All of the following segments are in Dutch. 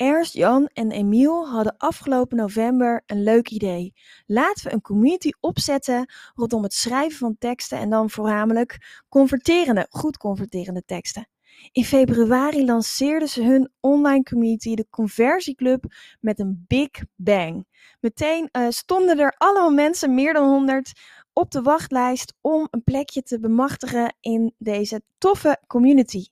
Ernst, Jan en Emiel hadden afgelopen november een leuk idee. Laten we een community opzetten rondom het schrijven van teksten en dan voornamelijk converterende, goed converterende teksten. In februari lanceerden ze hun online community, de Conversieclub, met een big bang. Meteen uh, stonden er allemaal mensen, meer dan 100, op de wachtlijst om een plekje te bemachtigen in deze toffe community.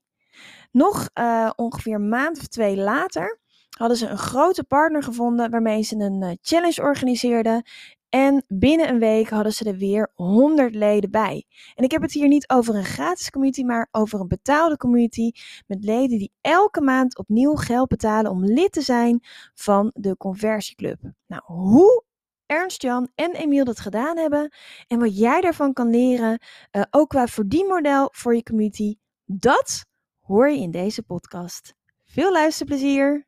Nog uh, ongeveer een maand of twee later hadden ze een grote partner gevonden waarmee ze een uh, challenge organiseerden. En binnen een week hadden ze er weer 100 leden bij. En ik heb het hier niet over een gratis community, maar over een betaalde community met leden die elke maand opnieuw geld betalen om lid te zijn van de conversieclub. Nou, hoe Ernst, Jan en Emiel dat gedaan hebben en wat jij daarvan kan leren, uh, ook qua verdienmodel voor je community, dat hoor je in deze podcast. Veel luisterplezier!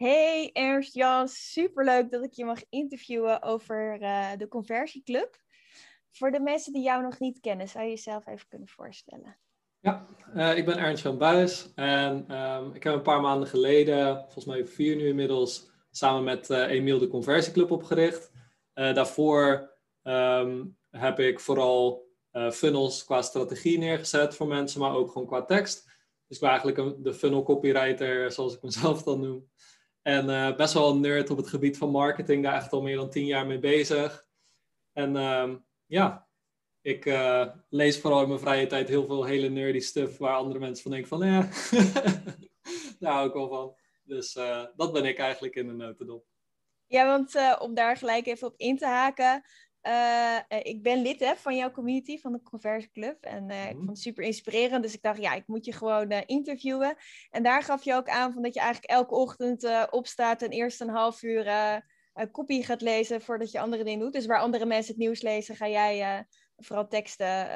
Hey Ernst Jan, superleuk dat ik je mag interviewen over uh, de Conversieclub. Voor de mensen die jou nog niet kennen, zou je jezelf even kunnen voorstellen? Ja, uh, ik ben Ernst Jan Buis en um, ik heb een paar maanden geleden, volgens mij vier nu inmiddels, samen met uh, Emiel de Conversieclub opgericht. daarvoor um, heb ik vooral funnels qua strategie neergezet voor mensen, maar ook gewoon qua tekst. Dus ik ben eigenlijk een, de funnel copywriter, zoals ik mezelf dan noem. En uh, best wel een nerd op het gebied van marketing, daar echt al meer dan tien jaar mee bezig. En uh, ja, ik uh, lees vooral in mijn vrije tijd heel veel hele nerdy stuff waar andere mensen van denken van, ja, daar hou ik wel van. Dus eh, dat ben ik eigenlijk in de notendop. Ja, want om daar gelijk even op in te haken, uh, ik ben lid hè, van jouw community, van de Converse Club. En uh, mm. ik vond het super inspirerend. Dus ik dacht, ja, ik moet je gewoon uh, interviewen. En daar gaf je ook aan van dat je eigenlijk elke ochtend opstaat en eerst een half uur kopie gaat lezen voordat je andere dingen doet. Dus waar andere mensen het nieuws lezen, ga jij vooral teksten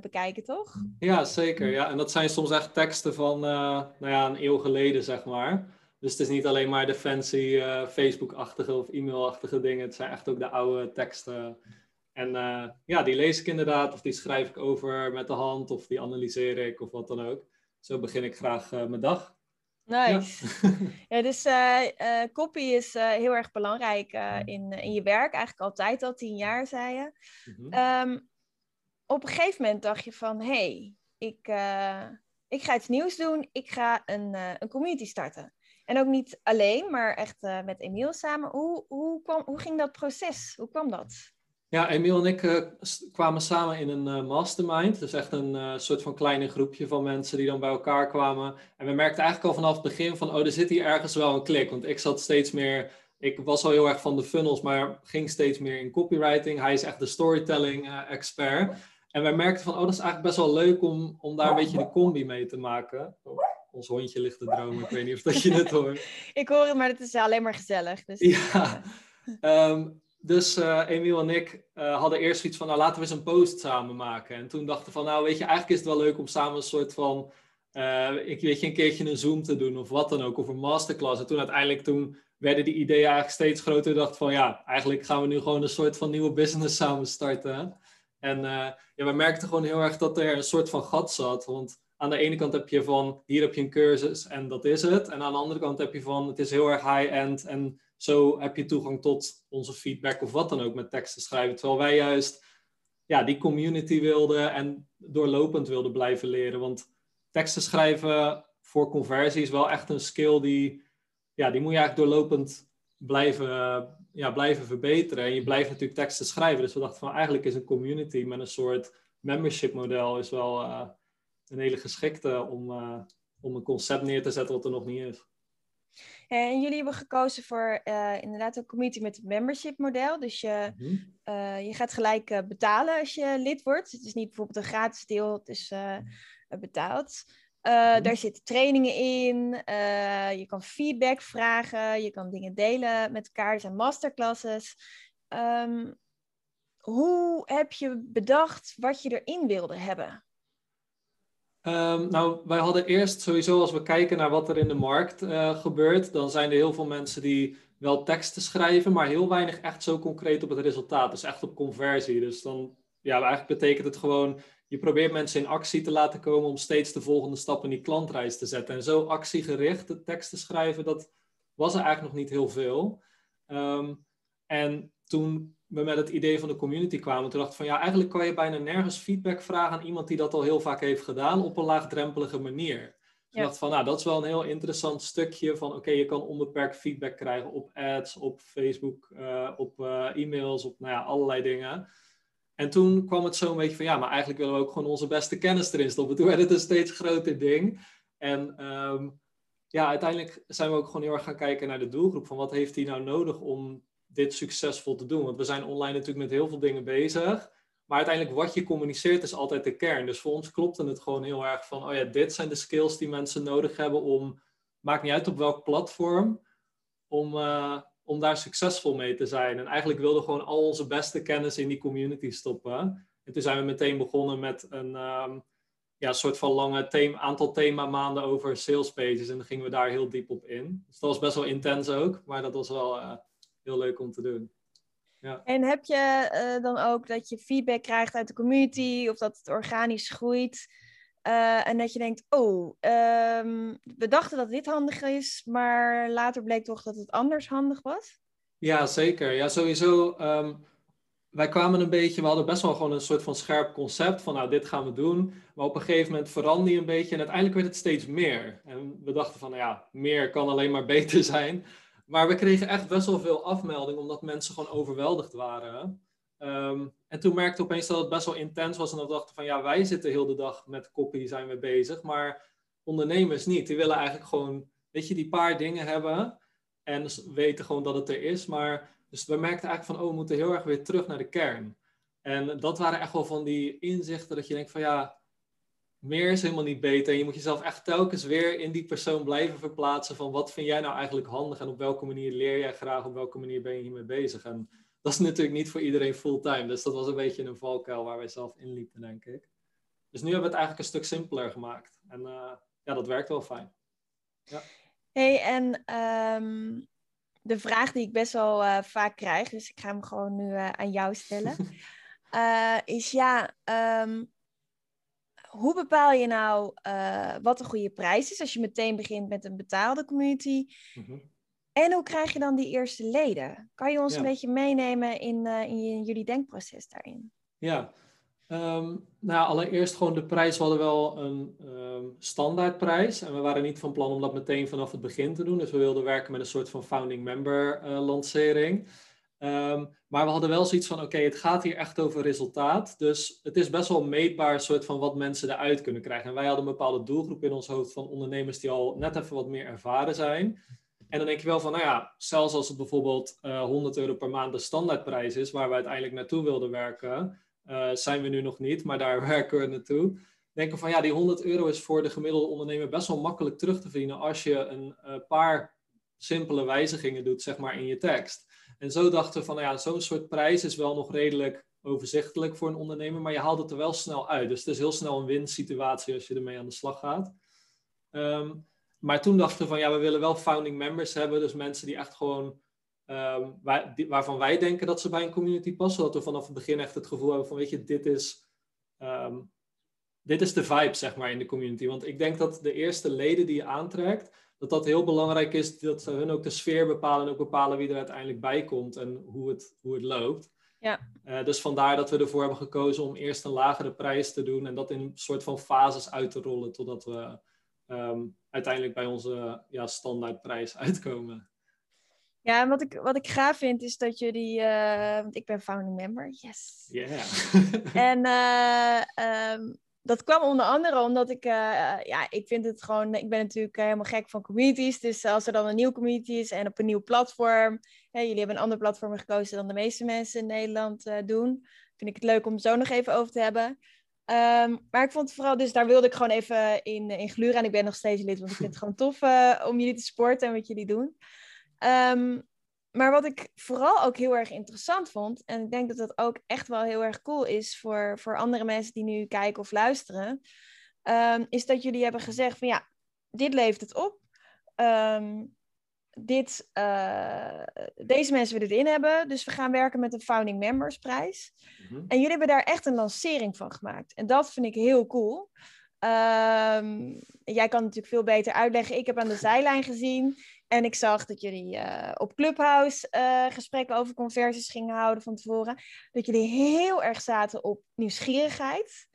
bekijken, toch? Ja, zeker. Ja. En dat zijn soms echt teksten van nou ja, een eeuw geleden, zeg maar. Dus het is niet alleen maar de fancy uh, Facebook-achtige of e-mail-achtige dingen. Het zijn echt ook de oude teksten. En uh, ja, die lees ik inderdaad, of die schrijf ik over met de hand, of die analyseer ik, of wat dan ook. Zo begin ik graag uh, mijn dag. Nice. Ja, ja dus copy is heel erg belangrijk in, in je werk. Eigenlijk altijd al tien jaar, zei je. Mm -hmm. um, op een gegeven moment dacht je van, hé, hey, ik, ik ga iets nieuws doen. Ik ga een, een community starten. En ook niet alleen, maar echt uh, met Emiel samen. Hoe, hoe, kwam, hoe ging dat proces? Hoe kwam dat? Ja, Emiel en ik uh, kwamen samen in een uh, mastermind. Dus echt een soort van kleine groepje van mensen die dan bij elkaar kwamen. En we merkten eigenlijk al vanaf het begin van, oh, er zit hier ergens wel een klik. Want ik zat steeds meer, ik was al heel erg van de funnels, maar ging steeds meer in copywriting. Hij is echt de storytelling expert. En wij merkten van, oh, dat is eigenlijk best wel leuk om, om daar een beetje de combi mee te maken. Ons hondje ligt te dromen. Ik weet niet of dat je het hoort. ik hoor het, maar het is alleen maar gezellig. Dus, ja. Um, dus uh, Emiel en ik uh, hadden eerst zoiets van, nou laten we eens een post samen maken. En toen dachten we van, nou weet je, eigenlijk is het wel leuk om samen een soort van, uh, ik weet je, een keertje een Zoom te doen of wat dan ook, of een masterclass. En toen uiteindelijk, toen werden die ideeën eigenlijk steeds groter. Dacht van, ja, eigenlijk gaan we nu gewoon een soort van nieuwe business samen starten. En ja, we merkten gewoon heel erg dat er een soort van gat zat, want aan de ene kant heb je van hier heb je een cursus en dat is het. En aan de andere kant heb je van het is heel erg high-end en zo heb je toegang tot onze feedback of wat dan ook met teksten schrijven. Terwijl wij juist ja, die community wilden en doorlopend wilden blijven leren. Want teksten schrijven voor conversie is wel echt een skill die, ja, die moet je eigenlijk doorlopend blijven, ja, blijven verbeteren. En je blijft natuurlijk teksten schrijven. Dus we dachten van eigenlijk is een community met een soort membership model is wel... Uh, een hele geschikte om, uh, om een concept neer te zetten wat er nog niet is. En jullie hebben gekozen voor uh, inderdaad een community met het membership model. Dus je, mhm. uh, je gaat gelijk uh, betalen als je lid wordt. Het is niet bijvoorbeeld een gratis deel, het is betaald. Mm Daar zitten trainingen in, je kan feedback vragen, je kan dingen delen met elkaar. Er zijn masterclasses. Um, hoe heb je bedacht wat je erin wilde hebben? Um, nou, wij hadden eerst sowieso, als we kijken naar wat er in de markt uh, gebeurt, dan zijn er heel veel mensen die wel teksten schrijven, maar heel weinig echt zo concreet op het resultaat. Dus echt op conversie. Dus dan, ja, eigenlijk betekent het gewoon, je probeert mensen in actie te laten komen om steeds de volgende stap in die klantreis te zetten. En zo actiegericht teksten schrijven, dat was er eigenlijk nog niet heel veel. Um, en toen we met het idee van de community kwamen, toen dacht ik van ja, eigenlijk kan je bijna nergens feedback vragen aan iemand die dat al heel vaak heeft gedaan op een laagdrempelige manier. Dus ik dacht van nou, dat is wel een heel interessant stukje van oké, je kan onbeperkt feedback krijgen op ads, op Facebook, uh, op uh, e-mails, op nou ja, allerlei dingen. En toen kwam het zo een beetje van ja, maar eigenlijk willen we ook gewoon onze beste kennis erin stoppen. Toen werd het een steeds groter ding. En um, ja, uiteindelijk zijn we ook gewoon heel erg gaan kijken naar de doelgroep. Van wat heeft hij nou nodig om dit succesvol te doen. Want we zijn online natuurlijk met heel veel dingen bezig. Maar uiteindelijk wat je communiceert is altijd de kern. Dus voor ons klopte het gewoon heel erg van, oh ja, dit zijn de skills die mensen nodig hebben om, maakt niet uit op welk platform, om, uh, om daar succesvol mee te zijn. En eigenlijk wilden we gewoon al onze beste kennis in die community stoppen. En toen zijn we meteen begonnen met een um, ja, soort van lange thema, aantal themamaanden over sales pages. En dan gingen we daar heel diep op in. Dus dat was best wel intens ook, maar dat was wel... Uh, heel leuk om te doen. Ja. En heb je uh, dan ook dat je feedback krijgt uit de community of dat het organisch groeit? Uh, en dat je denkt, oh, um, we dachten dat dit handig is, maar later bleek toch dat het anders handig was? Ja, zeker. Ja, sowieso. Um, wij kwamen een beetje, we hadden best wel gewoon een soort van scherp concept van, nou, dit gaan we doen. Maar op een gegeven moment veranderde je een beetje en uiteindelijk werd het steeds meer. En we dachten van, nou ja, meer kan alleen maar beter zijn. Maar we kregen echt best wel veel afmeldingen, omdat mensen gewoon overweldigd waren. Ehm, en toen merkte ik opeens dat het best wel intens was. En dat we dachten van ja, wij zitten heel de dag met copy zijn we bezig. Maar ondernemers niet. Die willen eigenlijk gewoon, weet je, die paar dingen hebben. En weten gewoon dat het er is. Maar dus we merkten eigenlijk van, oh, we moeten heel erg weer terug naar de kern. En dat waren echt wel van die inzichten dat je denkt van ja, meer is helemaal niet beter. En je moet jezelf echt telkens weer in die persoon blijven verplaatsen van wat vind jij nou eigenlijk handig en op welke manier leer jij graag, op welke manier ben je hiermee bezig. En dat is natuurlijk niet voor iedereen fulltime. Dus dat was een beetje een valkuil waar wij zelf in liepen, denk ik. Dus nu hebben we het eigenlijk een stuk simpeler gemaakt. En uh, ja, dat werkt wel fijn. Ja. hey, en um, de vraag die ik best wel uh, vaak krijg, dus ik ga hem gewoon nu uh, aan jou stellen, is ja, um, hoe bepaal je nou uh, wat een goede prijs is als je meteen begint met een betaalde community? Mhm. En hoe krijg je dan die eerste leden? Kan je ons een beetje meenemen in, uh, in jullie denkproces daarin? Ja, um, nou allereerst gewoon de prijs. We hadden wel een um, standaardprijs. En we waren niet van plan om dat meteen vanaf het begin te doen. Dus we wilden werken met een soort van founding member uh, lancering. Um, maar we hadden wel zoiets van, oké, het gaat hier echt over resultaat. Dus het is best wel meetbaar soort van wat mensen eruit kunnen krijgen. En wij hadden een bepaalde doelgroep in ons hoofd van ondernemers die al net even wat meer ervaren zijn. En dan denk je wel van, nou ja, zelfs als het bijvoorbeeld uh, eh, 100 euro per maand de standaardprijs is, waar we uiteindelijk naartoe wilden werken, uh, zijn we nu nog niet, maar daar werken we naartoe. Denken van, ja, die 100 euro is voor de gemiddelde ondernemer best wel makkelijk terug te verdienen als je een uh, paar simpele wijzigingen doet, zeg maar, in je tekst. En zo dachten we van, nou ja, zo'n soort prijs is wel nog redelijk overzichtelijk voor een ondernemer, maar je haalt het er wel snel uit. Dus het is heel snel een winsituatie als je ermee aan de slag gaat. Ehm, maar toen dachten we van, ja, we willen wel founding members hebben, dus mensen die echt gewoon, um, waarvan wij denken dat ze bij een community passen, dat we vanaf het begin echt het gevoel hebben van, weet je, dit is, ehm, dit is de vibe, zeg maar, in de community. Want ik denk dat de eerste leden die je aantrekt, dat dat heel belangrijk is, dat ze hun ook de sfeer bepalen en ook bepalen wie er uiteindelijk bij komt en hoe het, hoe het loopt. Ja. Uh, dus vandaar dat we ervoor hebben gekozen om eerst een lagere prijs te doen en dat in een soort van fases uit te rollen totdat we um, uiteindelijk bij onze ja, standaardprijs uitkomen. Ja, en wat ik, wat ik gaaf vind is dat jullie, uh, want ik ben founding member, yes. Yeah. en uh, um, dat kwam onder andere omdat ik, ja, ik vind het gewoon, ik ben natuurlijk helemaal gek van communities. Dus als er dan een nieuwe community is en op een nieuw platform, hè, jullie hebben een ander platform gekozen dan de meeste mensen in Nederland doen, vind ik het leuk om zo nog even over te hebben. Ehm, maar ik vond vooral, dus daar wilde ik gewoon even in, in gluren. En ik ben nog steeds lid, want ik vind het gewoon tof om jullie te sporten en wat jullie doen. Um, maar wat ik vooral ook heel erg interessant vond, en ik denk dat dat ook echt wel heel erg cool is voor, voor andere mensen die nu kijken of luisteren, um, is dat jullie hebben gezegd van ja, dit levert het op. Um, dit, uh, deze mensen willen het in hebben, dus we gaan werken met een Founding Members prijs. Mm -hmm. En jullie hebben daar echt een lancering van gemaakt. En dat vind ik heel cool. Um, jij kan natuurlijk veel beter uitleggen. Ik heb aan de zijlijn gezien en ik zag dat jullie uh, op Clubhouse uh, gesprekken over conversies gingen houden van tevoren. Dat jullie heel erg zaten op nieuwsgierigheid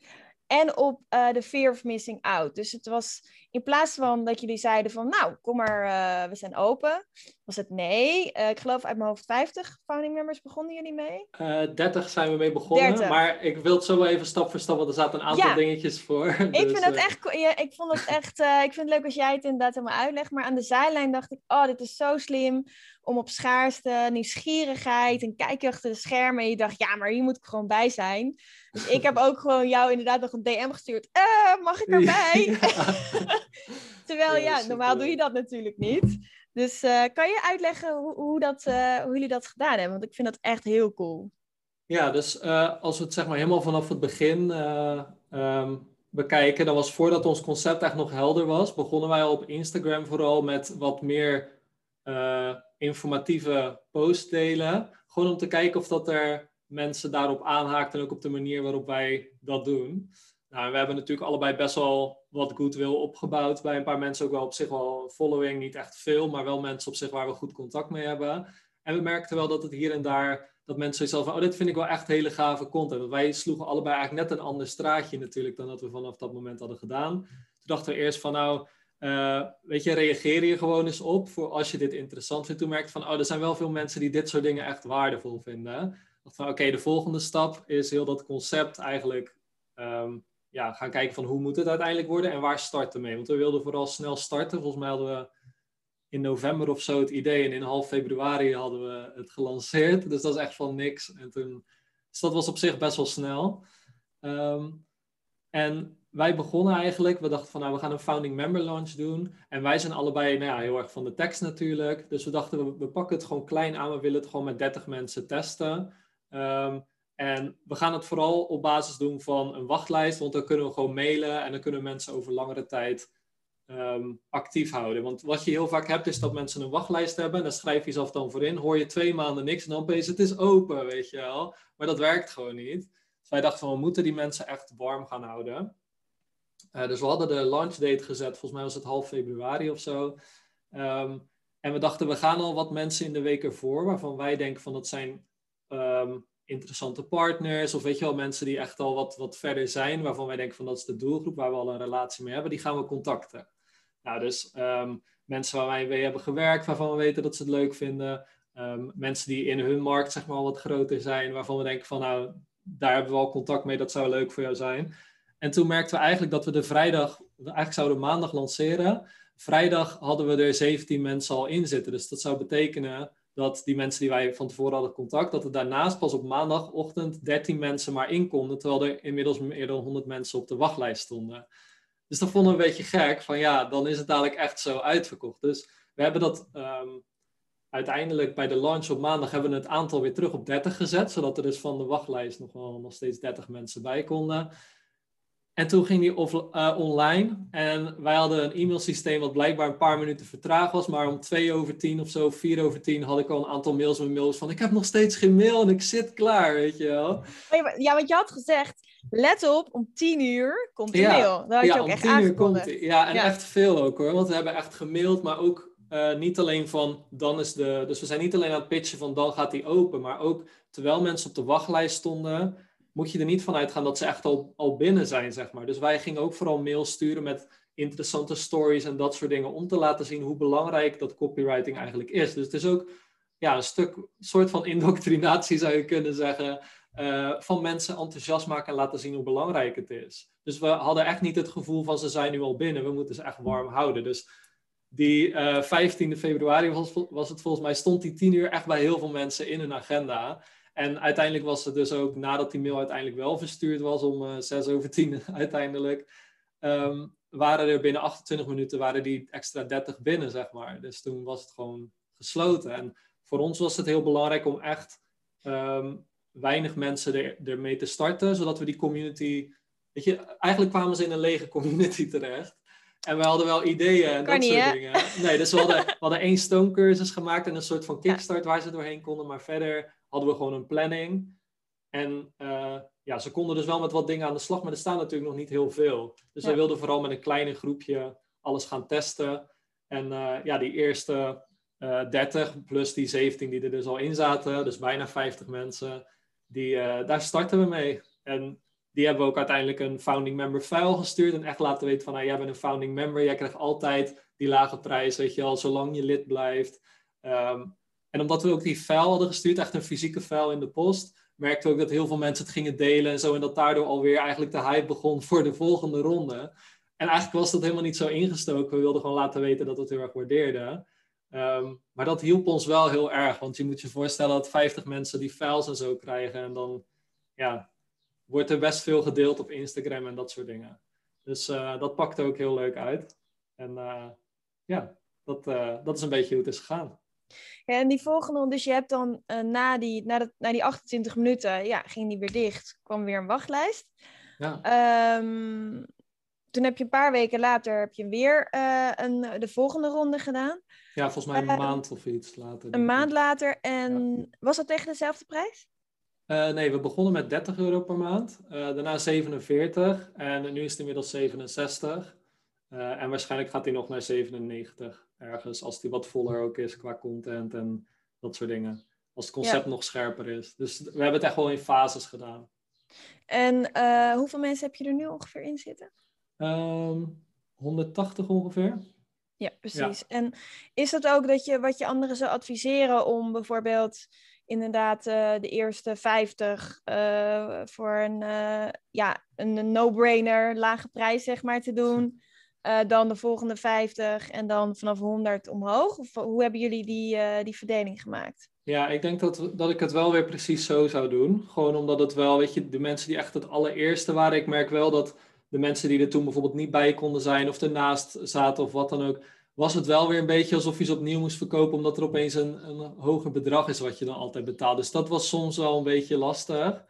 en op uh, de fear of missing out. Dus het was in plaats van dat jullie zeiden van, nou, kom maar, uh, we zijn open, was het nee. Uh, ik geloof uit mijn hoofd 50 founding members begonnen jullie mee? 30 zijn we mee begonnen, 30. maar ik wil het zo wel even stap voor stap, want er zaten een aantal ja. dingetjes voor. Ik dus, vind het echt, ja, ik vond het echt, ik vind het leuk als jij het inderdaad helemaal uitlegt, maar aan de zijlijn dacht ik, oh, dit is zo slim om op schaarste, nieuwsgierigheid en kijk je achter de schermen en je dacht, ja, maar hier moet ik gewoon bij zijn. Dus ik heb ook gewoon jou inderdaad nog een DM gestuurd. Uh, mag ik erbij? Ja. Terwijl, ja, normaal doe je dat natuurlijk niet. Dus uh, kan je uitleggen hoe, hoe, dat, uh, hoe jullie dat gedaan hebben? Want ik vind dat echt heel cool. Ja, dus als we het zeg maar helemaal vanaf het begin um, bekijken, dan was voordat ons concept echt nog helder was, begonnen wij op Instagram vooral met wat meer informatieve posts delen. Gewoon om te kijken of dat er mensen daarop aanhaakt en ook op de manier waarop wij dat doen. Nou, we hebben natuurlijk allebei best wel wat goodwill opgebouwd. Bij een paar mensen ook wel op zich wel een following, niet echt veel, maar wel mensen op zich waar we goed contact mee hebben. En we merkten wel dat het hier en daar, dat mensen zoiets van, oh, dit vind ik wel echt hele gave content. Want wij sloegen allebei eigenlijk net een ander straatje natuurlijk dan dat we vanaf dat moment hadden gedaan. Toen dachten we eerst van, nou, uh, weet je, reageer je gewoon eens op voor als je dit interessant vindt. Toen merkte van, oh, er zijn wel veel mensen die dit soort dingen echt waardevol vinden. Van, oké, de volgende stap is heel dat concept eigenlijk um, ja, gaan kijken van hoe moet het uiteindelijk worden en waar starten mee. Want we wilden vooral snel starten. Volgens mij hadden we in november of zo het idee en in half februari hadden we het gelanceerd. Dus dat is echt van niks. En toen, dus dat was op zich best wel snel. Um, en wij begonnen eigenlijk, we dachten van nou we gaan een founding member launch doen. En wij zijn allebei nou ja, heel erg van de tekst natuurlijk. Dus we dachten we, pakken het gewoon klein aan, we willen het gewoon met 30 mensen testen. Um, en we gaan het vooral op basis doen van een wachtlijst, want dan kunnen we gewoon mailen en dan kunnen mensen over langere tijd um, actief houden. Want wat je heel vaak hebt is dat mensen een wachtlijst hebben en dan schrijf je jezelf dan voor in, hoor je twee maanden niks en dan opeens het is open, weet je wel. Maar dat werkt gewoon niet. Dus wij dachten van we moeten die mensen echt warm gaan houden. Uh, dus we hadden de launch date gezet, volgens mij was het half februari of zo. Um, en we dachten we gaan al wat mensen in de week ervoor, waarvan wij denken van dat zijn um, interessante partners of weet je wel, mensen die echt al wat, wat verder zijn, waarvan wij denken van dat is de doelgroep waar we al een relatie mee hebben, die gaan we contacten. Nou, dus um, mensen waar wij mee hebben gewerkt, waarvan we weten dat ze het leuk vinden. Um, mensen die in hun markt zeg maar wat groter zijn, waarvan we denken van nou, daar hebben we al contact mee, dat zou leuk voor jou zijn. En toen merkten we eigenlijk dat we de vrijdag, eigenlijk zouden maandag lanceren. Vrijdag hadden we er 17 mensen al in zitten. Dus dat zou betekenen dat die mensen die wij van tevoren hadden contact, dat er daarnaast pas op maandagochtend 13 mensen maar in konden, terwijl er inmiddels meer dan 100 mensen op de wachtlijst stonden. Dus dat vonden we een beetje gek, van ja, dan is het dadelijk echt zo uitverkocht. Dus we hebben dat um, uiteindelijk bij de launch op maandag hebben we het aantal weer terug op 30 gezet, zodat er dus van de wachtlijst nog wel nog steeds 30 mensen bij konden. En toen ging die off, uh, online. En wij hadden een e-mailsysteem wat blijkbaar een paar minuten vertraagd was. Maar om twee over tien of zo, vier over tien, had ik al een aantal mails met mails van... Ik heb nog steeds geen mail en ik zit klaar, weet je wel. Ja, want je had gezegd, let op, om tien uur komt de mail. Dat had ja, je ook om echt tien uur komt Ja, en echt veel ook hoor. Want we hebben echt gemaild, maar ook uh, niet alleen van dan is de... Dus we zijn niet alleen aan het pitchen van dan gaat die open. Maar ook terwijl mensen op de wachtlijst stonden moet je er niet van uitgaan dat ze echt al, al binnen zijn, zeg maar. Dus wij gingen ook vooral mails sturen met interessante stories en dat soort dingen, om te laten zien hoe belangrijk dat copywriting eigenlijk is. Dus het is ook ja, een stuk, soort van indoctrinatie zou je kunnen zeggen, van mensen enthousiast maken en laten zien hoe belangrijk het is. Dus we hadden echt niet het gevoel van ze zijn nu al binnen, we moeten ze echt warm houden. Dus die uh, 15 februari was, was het volgens mij, stond die 10 uur echt bij heel veel mensen in hun agenda. En uiteindelijk was het dus ook, nadat die mail uiteindelijk wel verstuurd was, om uh, 6 over 10 uiteindelijk, um, waren er binnen 28 minuten waren die extra 30 binnen, zeg maar. Dus toen was het gewoon gesloten. En voor ons was het heel belangrijk om echt um, weinig mensen er, ermee te starten, zodat we die community. Weet je, eigenlijk kwamen ze in een lege community terecht. En we hadden wel ideeën en dat soort dingen. Nee, dus we hadden, we hadden één stoomcursus gemaakt en een soort van kickstart waar ze doorheen konden. Maar verder hadden we gewoon een planning. En uh, ja, ze konden dus wel met wat dingen aan de slag, maar er staan natuurlijk nog niet heel veel. Dus ja. wij wilden vooral met een kleine groepje alles gaan testen. En uh, ja, die eerste uh, eh, 30 plus die 17 die er dus al in zaten, dus bijna 50 mensen, die, daar starten we mee. En die hebben we ook uiteindelijk een founding member file gestuurd en echt laten weten van, nou, jij bent een founding member, jij krijgt altijd die lage prijs, weet je al, zolang je lid blijft. Um, en omdat we ook die file hadden gestuurd, echt een fysieke file in de post, merkte ook dat heel veel mensen het gingen delen en zo. En dat daardoor alweer eigenlijk de hype begon voor de volgende ronde. En eigenlijk was dat helemaal niet zo ingestoken. We wilden gewoon laten weten dat het heel erg waardeerden. Um, maar dat hielp ons wel heel erg. Want je moet je voorstellen dat 50 mensen die files en zo krijgen. En dan ja, wordt er best veel gedeeld op Instagram en dat soort dingen. Dus uh, dat pakte ook heel leuk uit. En uh, ja, dat, uh, dat is een beetje hoe het is gegaan. Ja, en die volgende, dus je hebt dan uh, na, die, na, dat, na die 28 minuten, ja, ging die weer dicht, kwam weer een wachtlijst. Ja. Um, toen heb je een paar weken later heb je weer uh, een, de volgende ronde gedaan. Ja, volgens mij een uh, maand of iets later. Een maand later. En ja. was dat tegen dezelfde prijs? Uh, nee, we begonnen met 30 euro per maand. daarna 47. En nu is het inmiddels 67. en waarschijnlijk gaat hij nog naar 97 ergens, als die wat voller ook is qua content en dat soort dingen. Als het concept ja. nog scherper is. Dus we hebben het echt wel in fases gedaan. En uh, hoeveel mensen heb je er nu ongeveer in zitten? Um, 180 ongeveer. Ja, precies. Ja. En is dat ook dat je wat je anderen zou adviseren om bijvoorbeeld inderdaad uh, de eerste 50 uh, voor een, ja, een no-brainer, lage prijs zeg maar te doen? Uh, dan de volgende 50 en dan vanaf 100 omhoog? Of hoe hebben jullie die, uh, die verdeling gemaakt? Ja, ik denk dat, dat ik het wel weer precies zo zou doen. Gewoon omdat het wel, weet je, de mensen die echt het allereerste waren, ik merk wel dat de mensen die er toen bijvoorbeeld niet bij konden zijn of ernaast zaten of wat dan ook, was het wel weer een beetje alsof je ze opnieuw moest verkopen, omdat er opeens een, een hoger bedrag is wat je dan altijd betaalt. Dus dat was soms wel een beetje lastig.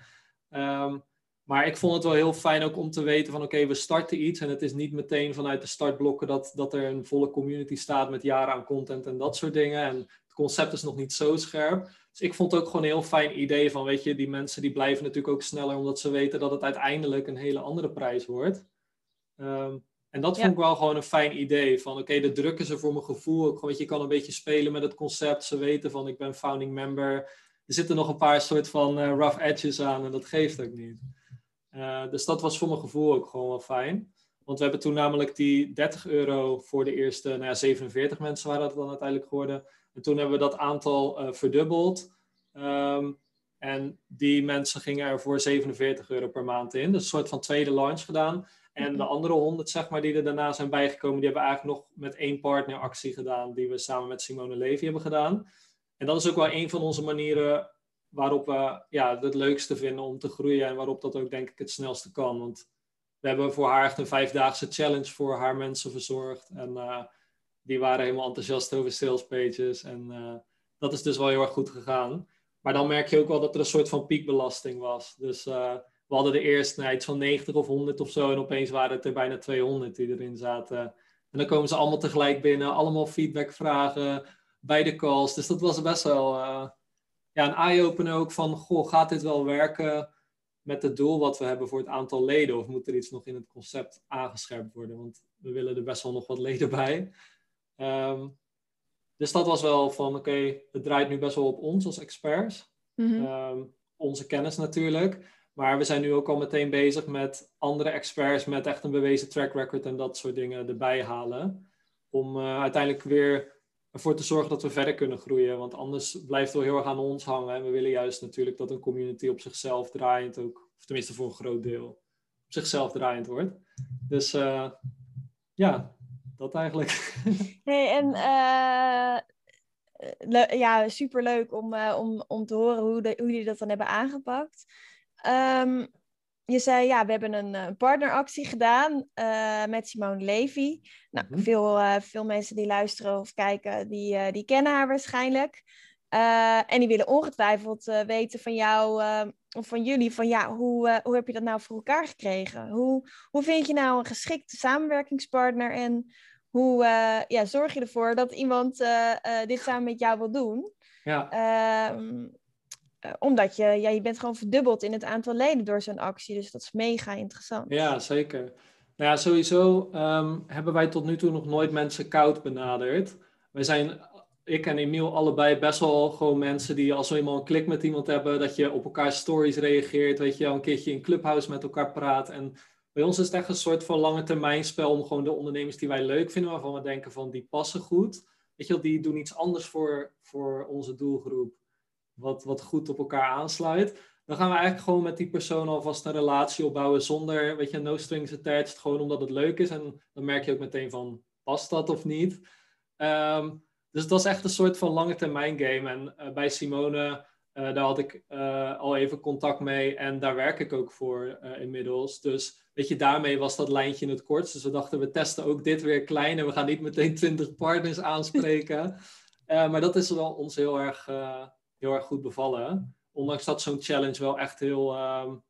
Um, maar ik vond het wel heel fijn ook om te weten van oké, okay, we starten iets en het is niet meteen vanuit de startblokken dat, dat er een volle community staat met jaren aan content en dat soort dingen. En het concept is nog niet zo scherp. Dus ik vond het ook gewoon een heel fijn idee van weet je, die mensen die blijven natuurlijk ook sneller omdat ze weten dat het uiteindelijk een hele andere prijs wordt. Um, en dat vond ja. ik wel gewoon een fijn idee. Van oké, okay, de druk is er voor mijn gevoel. Ook, weet je, je kan een beetje spelen met het concept. Ze weten van ik ben founding member. Er zitten nog een paar soort van uh, rough edges aan en dat geeft ook niet. Uh, dus dat was voor mijn gevoel ook gewoon wel fijn. Want we hebben toen namelijk die 30 euro voor de eerste, nou ja, 47 mensen waren dat dan uiteindelijk geworden. En toen hebben we dat aantal uh, verdubbeld. Um, en die mensen gingen er voor 47 euro per maand in. Dus een soort van tweede launch gedaan. En de andere 100, zeg maar, die er daarna zijn bijgekomen, die hebben we eigenlijk nog met één partner actie gedaan, die we samen met Simone Levy hebben gedaan. En dat is ook wel een van onze manieren waarop we ja, het leukste vinden om te groeien en waarop dat ook denk ik het snelste kan. Want we hebben voor haar echt een vijfdaagse challenge voor haar mensen verzorgd. En uh, die waren helemaal enthousiast over sales pages. En uh, dat is dus wel heel erg goed gegaan. Maar dan merk je ook wel dat er een soort van piekbelasting was. Dus uh, we hadden er eerst nou, van 90 of 100 of zo. En opeens waren het er bijna 200 die erin zaten. En dan komen ze allemaal tegelijk binnen. Allemaal feedback vragen bij de calls. Dus dat was best wel ja, een eye-opener ook van, goh, gaat dit wel werken met het doel wat we hebben voor het aantal leden? Of moet er iets nog in het concept aangescherpt worden? Want we willen er best wel nog wat leden bij. Um, dus dat was wel van, oké, okay, het draait nu best wel op ons als experts. Mm -hmm. um, onze kennis natuurlijk. Maar we zijn nu ook al meteen bezig met andere experts met echt een bewezen track record en dat soort dingen erbij halen. Om uh, uiteindelijk weer ervoor te zorgen dat we verder kunnen groeien. Want anders blijft het wel heel erg aan ons hangen. En we willen juist natuurlijk dat een community op zichzelf draaiend ook, of tenminste voor een groot deel, op zichzelf draaiend wordt. Dus uh, ja, dat eigenlijk. Hey, en uh, ja, superleuk om, uh, om, om te horen hoe, de, hoe jullie dat dan hebben aangepakt. Um, je zei, ja, we hebben een, een partneractie gedaan uh, met Simone Levy. Nou, mm -hmm. veel, uh, veel mensen die luisteren of kijken, die, uh, die kennen haar waarschijnlijk. en die willen ongetwijfeld weten van jou of van jullie, van ja, hoe, hoe heb je dat nou voor elkaar gekregen? Hoe, hoe vind je nou een geschikte samenwerkingspartner en hoe ja, zorg je ervoor dat iemand dit samen met jou wil doen? Ja. Ehm, omdat je, ja, je bent gewoon verdubbeld in het aantal leden door zo'n actie. Dus dat is mega interessant. Ja, zeker. Nou ja, sowieso um, hebben wij tot nu toe nog nooit mensen koud benaderd. Wij zijn, ik en Emiel, allebei best wel gewoon mensen die als we eenmaal een klik met iemand hebben, dat je op elkaar stories reageert, weet je, een keertje in Clubhouse met elkaar praat. En bij ons is het echt een soort van lange termijn spel om gewoon de ondernemers die wij leuk vinden, waarvan we denken van die passen goed. Weet je, die doen iets anders voor, voor onze doelgroep wat, wat goed op elkaar aansluit. Dan gaan we eigenlijk gewoon met die persoon alvast een relatie opbouwen zonder, weet je, no strings attached, gewoon omdat het leuk is. En dan merk je ook meteen van, past dat of niet? Um, dus dat is echt een soort van lange termijn game. En uh, bij Simone, uh, daar had ik uh, al even contact mee en daar werk ik ook voor inmiddels. Dus weet je, daarmee was dat lijntje in het kort. Dus we dachten, we testen ook dit weer klein en we gaan niet meteen 20 partners aanspreken. maar dat is wel ons heel erg heel erg goed bevallen. Ondanks dat zo'n challenge wel echt heel. Um,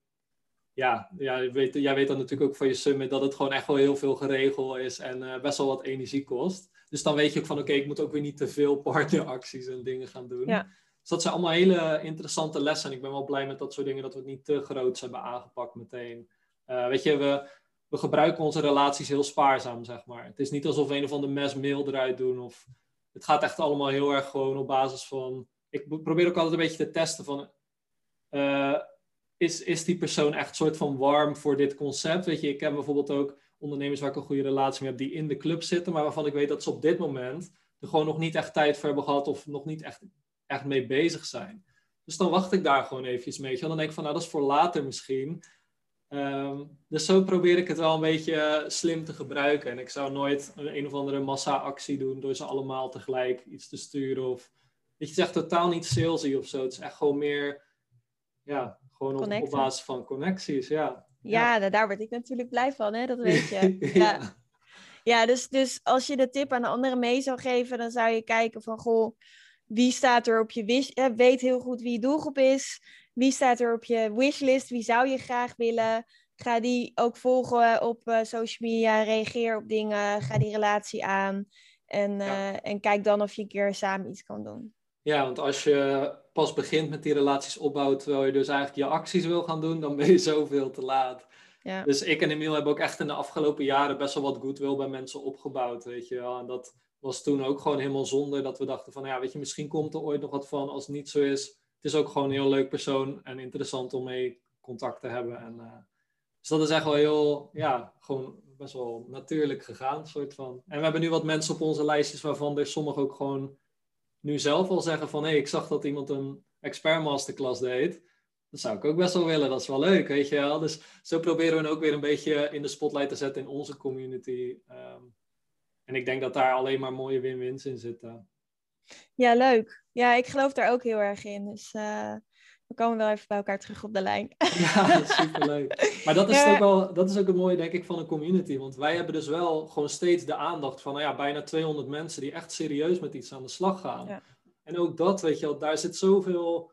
ja, ja jij, weet, jij weet dan natuurlijk ook van je summit dat het gewoon echt wel heel veel geregeld is en uh, best wel wat energie kost. Dus dan weet je ook van oké, okay, ik moet ook weer niet te veel partneracties en dingen gaan doen. Ja. Dus dat zijn allemaal hele interessante lessen. En ik ben wel blij met dat soort dingen dat we het niet te groot hebben aangepakt meteen. Uh, weet je, we, we gebruiken onze relaties heel spaarzaam, zeg maar. Het is niet alsof we een of ander mes mail eruit doen. Of, het gaat echt allemaal heel erg gewoon op basis van ik probeer ook altijd een beetje te testen van... Uh, is, is die persoon echt soort van warm voor dit concept? Weet je, ik ken bijvoorbeeld ook ondernemers waar ik een goede relatie mee heb... die in de club zitten, maar waarvan ik weet dat ze op dit moment... er gewoon nog niet echt tijd voor hebben gehad... of nog niet echt, echt mee bezig zijn. Dus dan wacht ik daar gewoon eventjes mee. En dan denk ik van, nou, dat is voor later misschien... Um, dus zo probeer ik het wel een beetje slim te gebruiken. En ik zou nooit een, een of andere massa-actie doen door ze allemaal tegelijk iets te sturen of het is echt totaal niet salesy of zo. Het is echt gewoon meer, ja, gewoon op, op, basis van connecties, ja. Ja, ja. daar word ik natuurlijk blij van, hè? dat weet je. ja, ja. ja dus, dus als je de tip aan de anderen mee zou geven, dan zou je kijken van, goh, wie staat er op je wish, eh, weet heel goed wie je doelgroep is, wie staat er op je wishlist, wie zou je graag willen, ga die ook volgen op uh, social media, reageer op dingen, ga die relatie aan en, uh, en kijk dan of je een keer samen iets kan doen. Ja, want als je pas begint met die relaties opbouwen, terwijl je dus eigenlijk je acties wil gaan doen, dan ben je zoveel te laat. Ja. Dus ik en Emiel hebben ook echt in de afgelopen jaren best wel wat goodwill bij mensen opgebouwd, weet je wel. En dat was toen ook gewoon helemaal zonder dat we dachten van, ja, weet je, misschien komt er ooit nog wat van. Als het niet zo is, het is ook gewoon een heel leuk persoon en interessant om mee contact te hebben. En, uh, dus dat is echt wel heel, ja, gewoon best wel natuurlijk gegaan, soort van. En we hebben nu wat mensen op onze lijstjes waarvan er sommige ook gewoon nu zelf al zeggen van hé, hey, ik zag dat iemand een expert masterclass deed. Dat zou ik ook best wel willen, dat is wel leuk, weet je wel. Dus zo proberen we ook weer een beetje in de spotlight te zetten in onze community. Um, en ik denk dat daar alleen maar mooie win-wins in zitten. Ja, leuk. Ja, ik geloof daar ook heel erg in. Dus uh, we komen wel even bij elkaar terug op de lijn. Ja, superleuk. Maar dat is, ja. ook wel, dat is ook het mooie, denk ik, van een community. Want wij hebben dus wel gewoon steeds de aandacht van nou ja, bijna 200 mensen die echt serieus met iets aan de slag gaan. Ja. En ook dat, weet je wel, daar zit zoveel...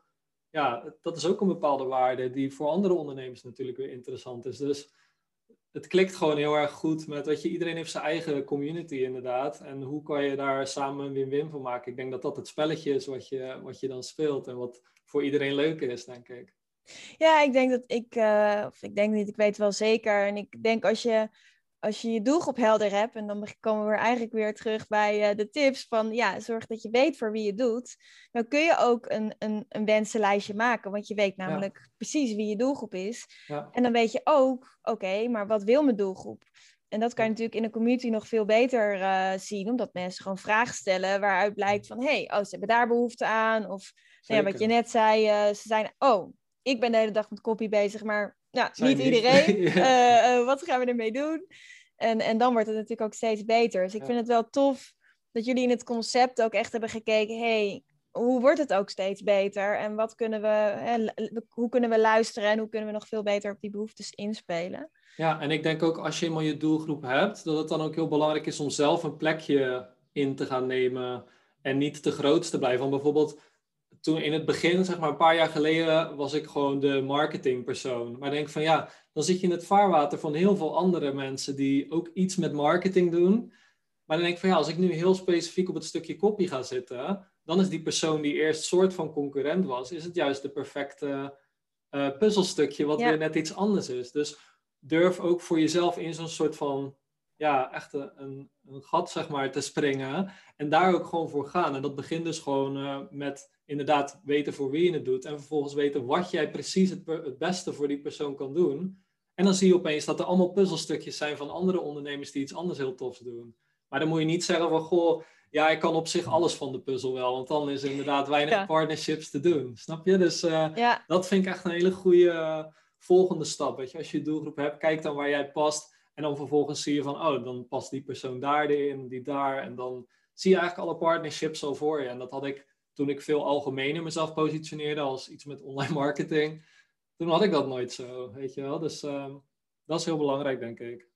Ja, dat is ook een bepaalde waarde die voor andere ondernemers natuurlijk weer interessant is. Dus het klikt gewoon heel erg goed met, weet je, iedereen heeft zijn eigen community inderdaad. En hoe kan je daar samen een win-win van maken? Ik denk dat dat het spelletje is wat je, wat je dan speelt en wat voor iedereen leuk is, denk ik. Ja, ik denk dat ik, uh, of ik denk niet, ik weet wel zeker. En ik denk als je als je je doelgroep helder hebt, en dan komen we eigenlijk weer terug bij uh, de tips van ja, zorg dat je weet voor wie je doet. Dan kun je ook een, een, een wensenlijstje maken, want je weet namelijk ja. precies wie je doelgroep is. Ja. En dan weet je ook, oké, okay, maar wat wil mijn doelgroep? en dat kan je natuurlijk in een community nog veel beter uh, zien, omdat mensen gewoon vragen stellen waaruit blijkt van, hé, hey, oh, ze hebben daar behoefte aan. Of ja, wat je net zei, uh, ze zijn, oh, ik ben de hele dag met copy bezig, maar ja, niet iedereen. ja. wat gaan we ermee doen? En, en dan wordt het natuurlijk ook steeds beter. Dus ik vind het wel tof dat jullie in het concept ook echt hebben gekeken, hey, hoe wordt het ook steeds beter? En wat kunnen we, hè, hoe kunnen we luisteren en hoe kunnen we nog veel beter op die behoeftes inspelen? Ja, en ik denk ook als je eenmaal je doelgroep hebt, dat het dan ook heel belangrijk is om zelf een plekje in te gaan nemen en niet te groot te blijven. Want bijvoorbeeld toen in het begin, zeg maar een paar jaar geleden, was ik gewoon de marketingpersoon. Maar denk van ja, dan zit je in het vaarwater van heel veel andere mensen die ook iets met marketing doen. Maar dan denk ik van ja, als ik nu heel specifiek op het stukje copy ga zitten, dan is die persoon die eerst soort van concurrent was, is het juist de perfecte uh, puzzelstukje wat weer net iets anders is. Dus durf ook voor jezelf in zo'n soort van, ja, echt een, een, gat zeg maar te springen en daar ook gewoon voor gaan. En dat begint dus gewoon uh, met inderdaad weten voor wie je het doet en vervolgens weten wat jij precies het, het beste voor die persoon kan doen. En dan zie je opeens dat er allemaal puzzelstukjes zijn van andere ondernemers die iets anders heel tofs doen. Maar dan moet je niet zeggen van, goh, ja, ik kan op zich alles van de puzzel wel, want dan is er inderdaad weinig partnerships te doen. Snap je? Dus uh, dat vind ik echt een hele goede uh, volgende stap. Weet je? Als je je doelgroep hebt, kijk dan waar jij past. En dan vervolgens zie je van, oh, dan past die persoon daarin, die daar. En dan zie je eigenlijk alle partnerships al voor je. En dat had ik toen ik veel algemener mezelf positioneerde als iets met online marketing. Toen had ik dat nooit zo, weet je wel. Dus uh, dat is heel belangrijk, denk ik.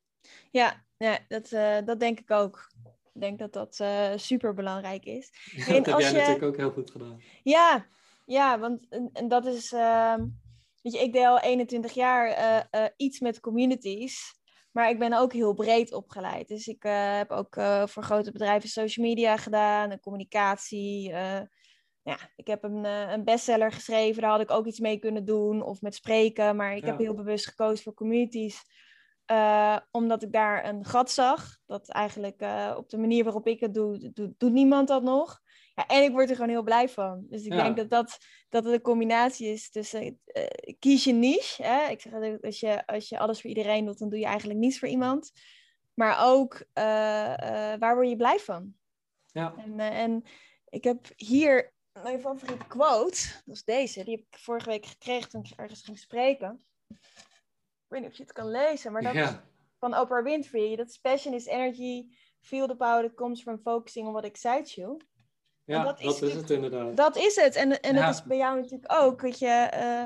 Ja, ja dat, uh, dat denk ik ook. Ik denk dat dat uh, super belangrijk is. Ja, dat heb jij je... natuurlijk ook heel goed gedaan. Ja, ja want en, dat is. Uh, weet je, ik deed al 21 jaar uh, iets met communities. Maar ik ben ook heel breed opgeleid. Dus ik heb ook voor grote bedrijven social media gedaan, en communicatie. ja, ik heb een, een bestseller geschreven, daar had ik ook iets mee kunnen doen. Of met spreken. Maar ik ja. heb heel bewust gekozen voor communities omdat ik daar een gat zag. Dat eigenlijk op de manier waarop ik het doe, doet, doet niemand dat nog. Ja, en ik word er gewoon heel blij van. Dus ik ja. denk dat, dat dat het een combinatie is tussen uh, kies je niche. Hè? Ik zeg dat als je, als je alles voor iedereen doet, dan doe je eigenlijk niets voor iemand. Maar ook waar word je blij van? Ja. En, en ik heb hier mijn favoriete quote. Dat is deze. Die heb ik vorige week gekregen toen ik ergens ging spreken ik weet niet of je het kan lezen, maar dat is van Oprah Winfrey. Dat is passion is energy, feel the power that comes from focusing on what excites you. Ja, dat, is, is, het inderdaad. Dat is het. En, en dat is bij jou natuurlijk ook. Weet je, uh,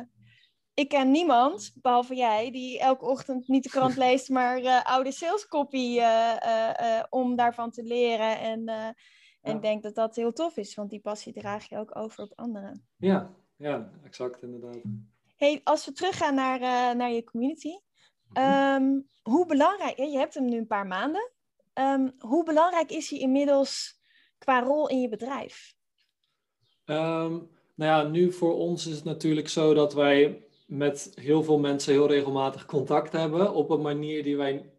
ik ken niemand, behalve jij, die elke ochtend niet de krant leest, maar uh, oude salescopy uh, om daarvan te leren. En, en ik denk dat dat heel tof is, want die passie draag je ook over op anderen. Ja, ja exact inderdaad. Hey, als we teruggaan naar, uh, naar je community. Um, hoe belangrijk, je hebt hem nu een paar maanden. Um, hoe belangrijk is hij inmiddels qua rol in je bedrijf? Um, nou ja, nu voor ons is het natuurlijk zo dat wij met heel veel mensen heel regelmatig contact hebben. Op een manier die wij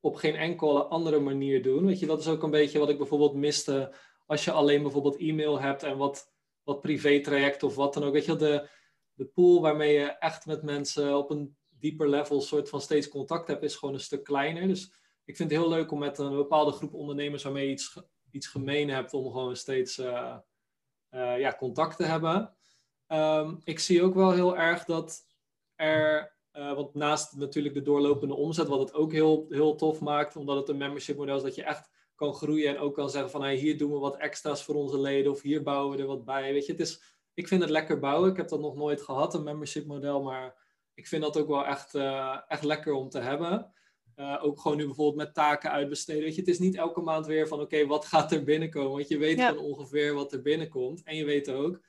op geen enkele andere manier doen. Weet je, dat is ook een beetje wat ik bijvoorbeeld miste als je alleen bijvoorbeeld e-mail hebt en wat, wat privé-traject of wat dan ook. Weet je, de, de pool waarmee je echt met mensen op een dieper level soort van steeds contact hebt, is gewoon een stuk kleiner. Dus ik vind het heel leuk om met een bepaalde groep ondernemers waarmee je iets, iets gemeen hebt, om gewoon steeds uh, uh, ja, contact te hebben. Um, ik zie ook wel heel erg dat er, uh, want naast natuurlijk de doorlopende omzet, wat het ook heel, heel tof maakt, omdat het een membership model is, dat je echt kan groeien en ook kan zeggen van hey, hier doen we wat extra's voor onze leden of hier bouwen we er wat bij. Weet je, het is ik vind het lekker bouwen. Ik heb dat nog nooit gehad, een membership model, maar ik vind dat ook wel echt, echt lekker om te hebben. Uh, ook gewoon nu bijvoorbeeld met taken uitbesteden. Weet je, het is niet elke maand weer van oké, wat gaat er binnenkomen? Want je weet ja. gewoon ongeveer wat er binnenkomt. En je weet ook,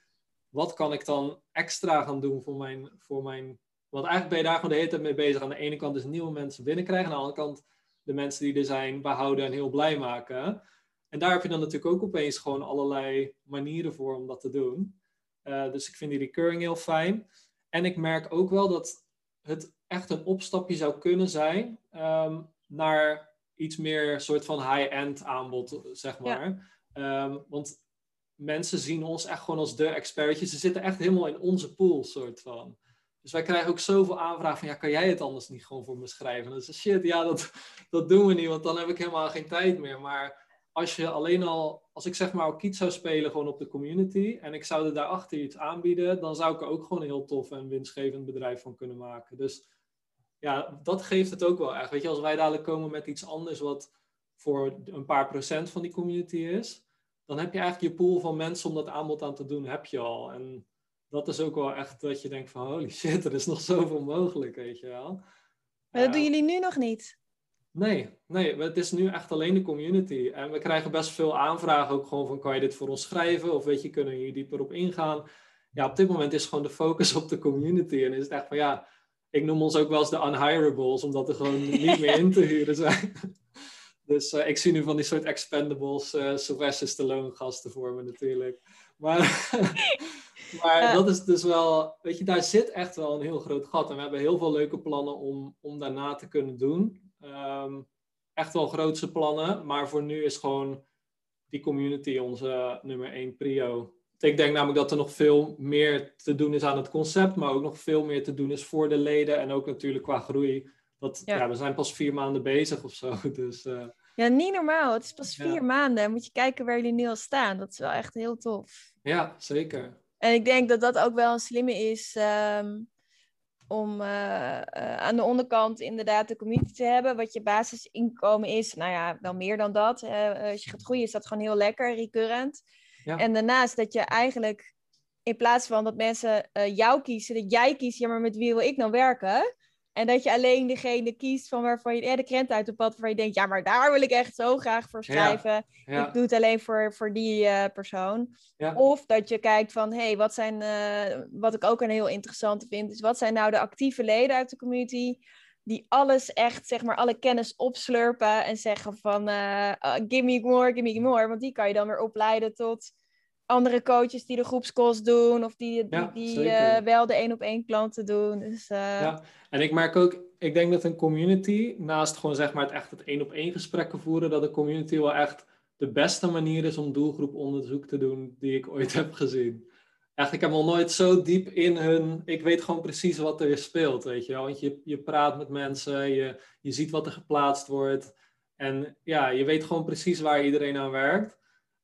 wat kan ik dan extra gaan doen voor mijn, voor mijn... Want eigenlijk ben je daar gewoon de hele tijd mee bezig. Aan de ene kant dus nieuwe mensen binnenkrijgen. Aan de andere kant de mensen die er zijn behouden en heel blij maken. En daar heb je dan natuurlijk ook opeens gewoon allerlei manieren voor om dat te doen. Uh, dus ik vind die recurring heel fijn. En ik merk ook wel dat het echt een opstapje zou kunnen zijn um, naar iets meer soort van high-end aanbod, zeg maar. Ja. Um, want mensen zien ons echt gewoon als de expertjes. Ze zitten echt helemaal in onze pool, soort van. Dus wij krijgen ook zoveel aanvragen van, ja, kan jij het anders niet gewoon voor me schrijven? En dan is shit, ja, dat, dat doen we niet, want dan heb ik helemaal geen tijd meer. Maar als je alleen al, als ik zeg maar ook kiet zou spelen gewoon op de community en ik zou er daarachter iets aanbieden, dan zou ik er ook gewoon een heel tof en winstgevend bedrijf van kunnen maken. Dus ja, dat geeft het ook wel echt. Weet je, als wij dadelijk komen met iets anders wat voor een paar procent van die community is, dan heb je eigenlijk je pool van mensen om dat aanbod aan te doen, heb je al. En dat is ook wel echt dat je denkt van holy shit, er is nog zoveel mogelijk, weet je wel. Maar dat doen jullie nu nog niet? Nee, nee, het is nu echt alleen de community. En we krijgen best veel aanvragen ook gewoon van kan je dit voor ons schrijven? Of weet je, kunnen hier dieper op ingaan? Ja, op dit moment is gewoon de focus op de community. En is het echt van ja, ik noem ons ook wel eens de unhirables, omdat er gewoon niet meer in te huren zijn. Dus uh, ik zie nu van die soort expendables, uh, Sylvester Stallone gasten voor me natuurlijk. Maar, maar dat is dus wel, weet je, daar zit echt wel een heel groot gat. En we hebben heel veel leuke plannen om, om daarna te kunnen doen. Um, echt wel grootse plannen, maar voor nu is gewoon die community onze nummer één prio. Ik denk namelijk dat er nog veel meer te doen is aan het concept, maar ook nog veel meer te doen is voor de leden en ook natuurlijk qua groei. Dat, ja. we zijn pas vier maanden bezig of zo. Dus, uh, ja, niet normaal. Het is pas vier maanden. Moet je kijken waar jullie nu al staan. Dat is wel echt heel tof. Ja, zeker. En ik denk dat dat ook wel een slimme is. Um, om uh, uh, aan de onderkant inderdaad de community te hebben. Wat je basisinkomen is, nou ja, wel meer dan dat. Als je gaat groeien is dat gewoon heel lekker, recurrent. Ja. En daarnaast dat je eigenlijk, in plaats van dat mensen jou kiezen, dat jij kiest, ja maar met wie wil ik nou werken? En dat je alleen degene kiest van waarvan je ja, de krent uit de pad, waar je denkt, ja, maar daar wil ik echt zo graag voor schrijven. Ik doe het alleen voor, voor die uh, persoon. Of dat je kijkt van, hé, hey, wat zijn, uh, wat ik ook een heel interessante vind, is wat zijn nou de actieve leden uit de community die alles echt, zeg maar, alle kennis opslurpen en zeggen van, uh, give me more, give me more. Want die kan je dan weer opleiden tot andere coaches die de groepscalls doen of die, die, die uh, wel de één op één klanten doen. Dus. Ja, en ik merk ook, ik denk dat een community, naast gewoon zeg maar het echt het één op één gesprekken voeren, dat de community wel echt de beste manier is om doelgroeponderzoek te doen die ik ooit heb gezien. Echt, ik heb al nooit zo diep in hun, ik weet gewoon precies wat er speelt, weet je wel. Want je, je praat met mensen, je, je ziet wat er geplaatst wordt. En ja, je weet gewoon precies waar iedereen aan werkt.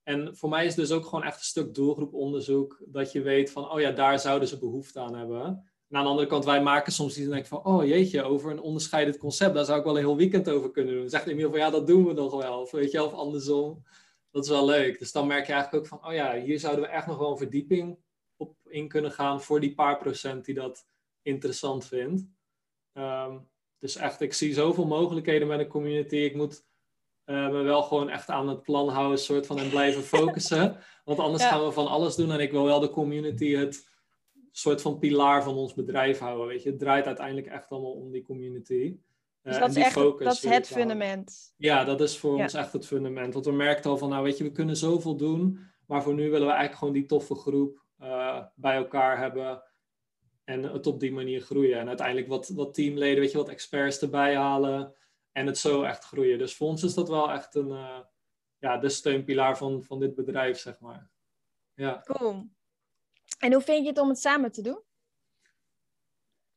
En voor mij is dus ook gewoon echt een stuk doelgroeponderzoek. Dat je weet van, oh ja, daar zouden ze behoefte aan hebben. En aan de andere kant, wij maken soms iets en denken van, oh jeetje, over een onderscheidend concept, daar zou ik wel een heel weekend over kunnen doen. Zegt Emiel van, ja, dat doen we nog wel. Of weet je, of andersom. Dat is wel leuk. Dus dan merk je eigenlijk ook van, oh ja, hier zouden we echt nog wel een verdieping in kunnen gaan voor die paar procent die dat interessant vindt. Um, dus echt, ik zie zoveel mogelijkheden met een community. Ik moet uh, me wel gewoon echt aan het plan houden, soort van en blijven focussen. Want anders gaan we van alles doen en ik wil wel de community het soort van pilaar van ons bedrijf houden. Weet je, het draait uiteindelijk echt allemaal om die community. Uh, dus dat is, echt, dat is het fundament. Ja, dat is voor ons echt het fundament. Want we merkten al van, nou weet je, we kunnen zoveel doen, maar voor nu willen we eigenlijk gewoon die toffe groep uh, bij elkaar hebben en het op die manier groeien. En uiteindelijk wat, wat teamleden, weet je, wat experts erbij halen en het zo echt groeien. Dus voor ons is dat wel echt een, uh, ja, de steunpilaar van, van dit bedrijf, zeg maar. Ja. Cool. En hoe vind je het om het samen te doen?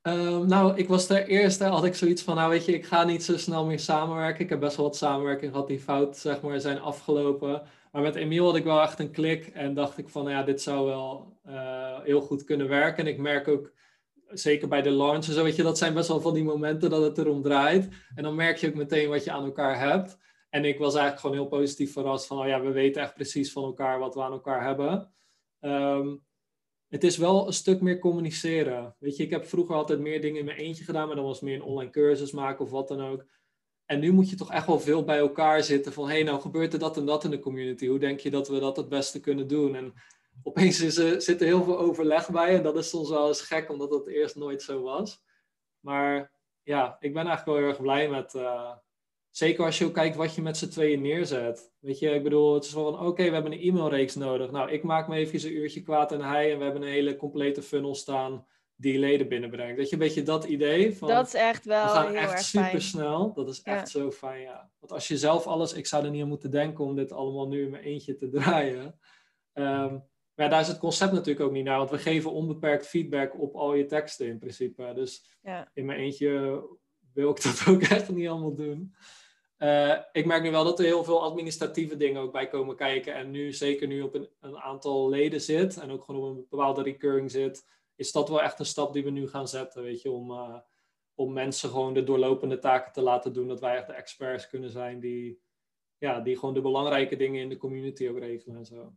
Um, nou, ik was de eerste, had ik zoiets van, nou weet je, ik ga niet zo snel meer samenwerken. Ik heb best wel wat samenwerking gehad die fout, zeg maar, zijn afgelopen. Maar met Emiel had ik wel echt een klik en dacht ik van, nou ja, dit zou wel uh, heel goed kunnen werken. En ik merk ook zeker bij de launch en zo, weet je, dat zijn best wel van die momenten dat het erom draait. En dan merk je ook meteen wat je aan elkaar hebt. En ik was eigenlijk gewoon heel positief verrast van, oh ja, we weten echt precies van elkaar wat we aan elkaar hebben. Um, het is wel een stuk meer communiceren. Weet je, ik heb vroeger altijd meer dingen in mijn eentje gedaan, maar dan was meer een online cursus maken of wat dan ook. En nu moet je toch echt wel veel bij elkaar zitten van, hé, hey, nou gebeurt er dat en dat in de community. Hoe denk je dat we dat het beste kunnen doen? En opeens is zit er heel veel overleg bij. En dat is soms wel eens gek, omdat dat eerst nooit zo was. Maar ja, ik ben eigenlijk wel heel erg blij met. Uh, zeker als je ook kijkt wat je met z'n tweeën neerzet. Weet je, ik bedoel, het is wel van oké, we hebben een e-mailreeks nodig. Nou, ik maak me even een uurtje kwaad en hij. En we hebben een hele complete funnel staan die leden binnenbrengt. Dat je een beetje dat idee van. Dat is echt wel. We gaan echt super snel. Dat is echt zo fijn, ja. Want als je zelf alles, ik zou er niet aan moeten denken om dit allemaal nu in mijn eentje te draaien. Um, Maar daar is het concept natuurlijk ook niet naar, want we geven onbeperkt feedback op al je teksten in principe. Dus Ja. in mijn eentje wil ik dat ook echt niet allemaal doen. Eh, ik merk nu wel dat er heel veel administratieve dingen ook bij komen kijken. En nu, zeker nu op een, een aantal leden zit en ook gewoon op een bepaalde recurring zit, is dat wel echt een stap die we nu gaan zetten, weet je, om, eh, om mensen gewoon de doorlopende taken te laten doen, dat wij echt de experts kunnen zijn die, ja, die gewoon de belangrijke dingen in de community ook regelen en zo.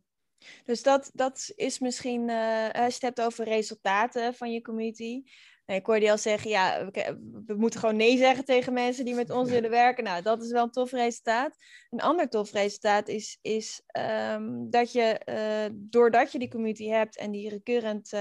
Dus dat, dat is misschien, eh, als je het hebt over resultaten van je community. Nou, ik hoorde je al zeggen, ja, we, we moeten gewoon nee zeggen tegen mensen die met ons willen werken. Nou, dat is wel een tof resultaat. Een ander tof resultaat is, is ehm, dat je, eh, doordat je die community hebt en die recurrent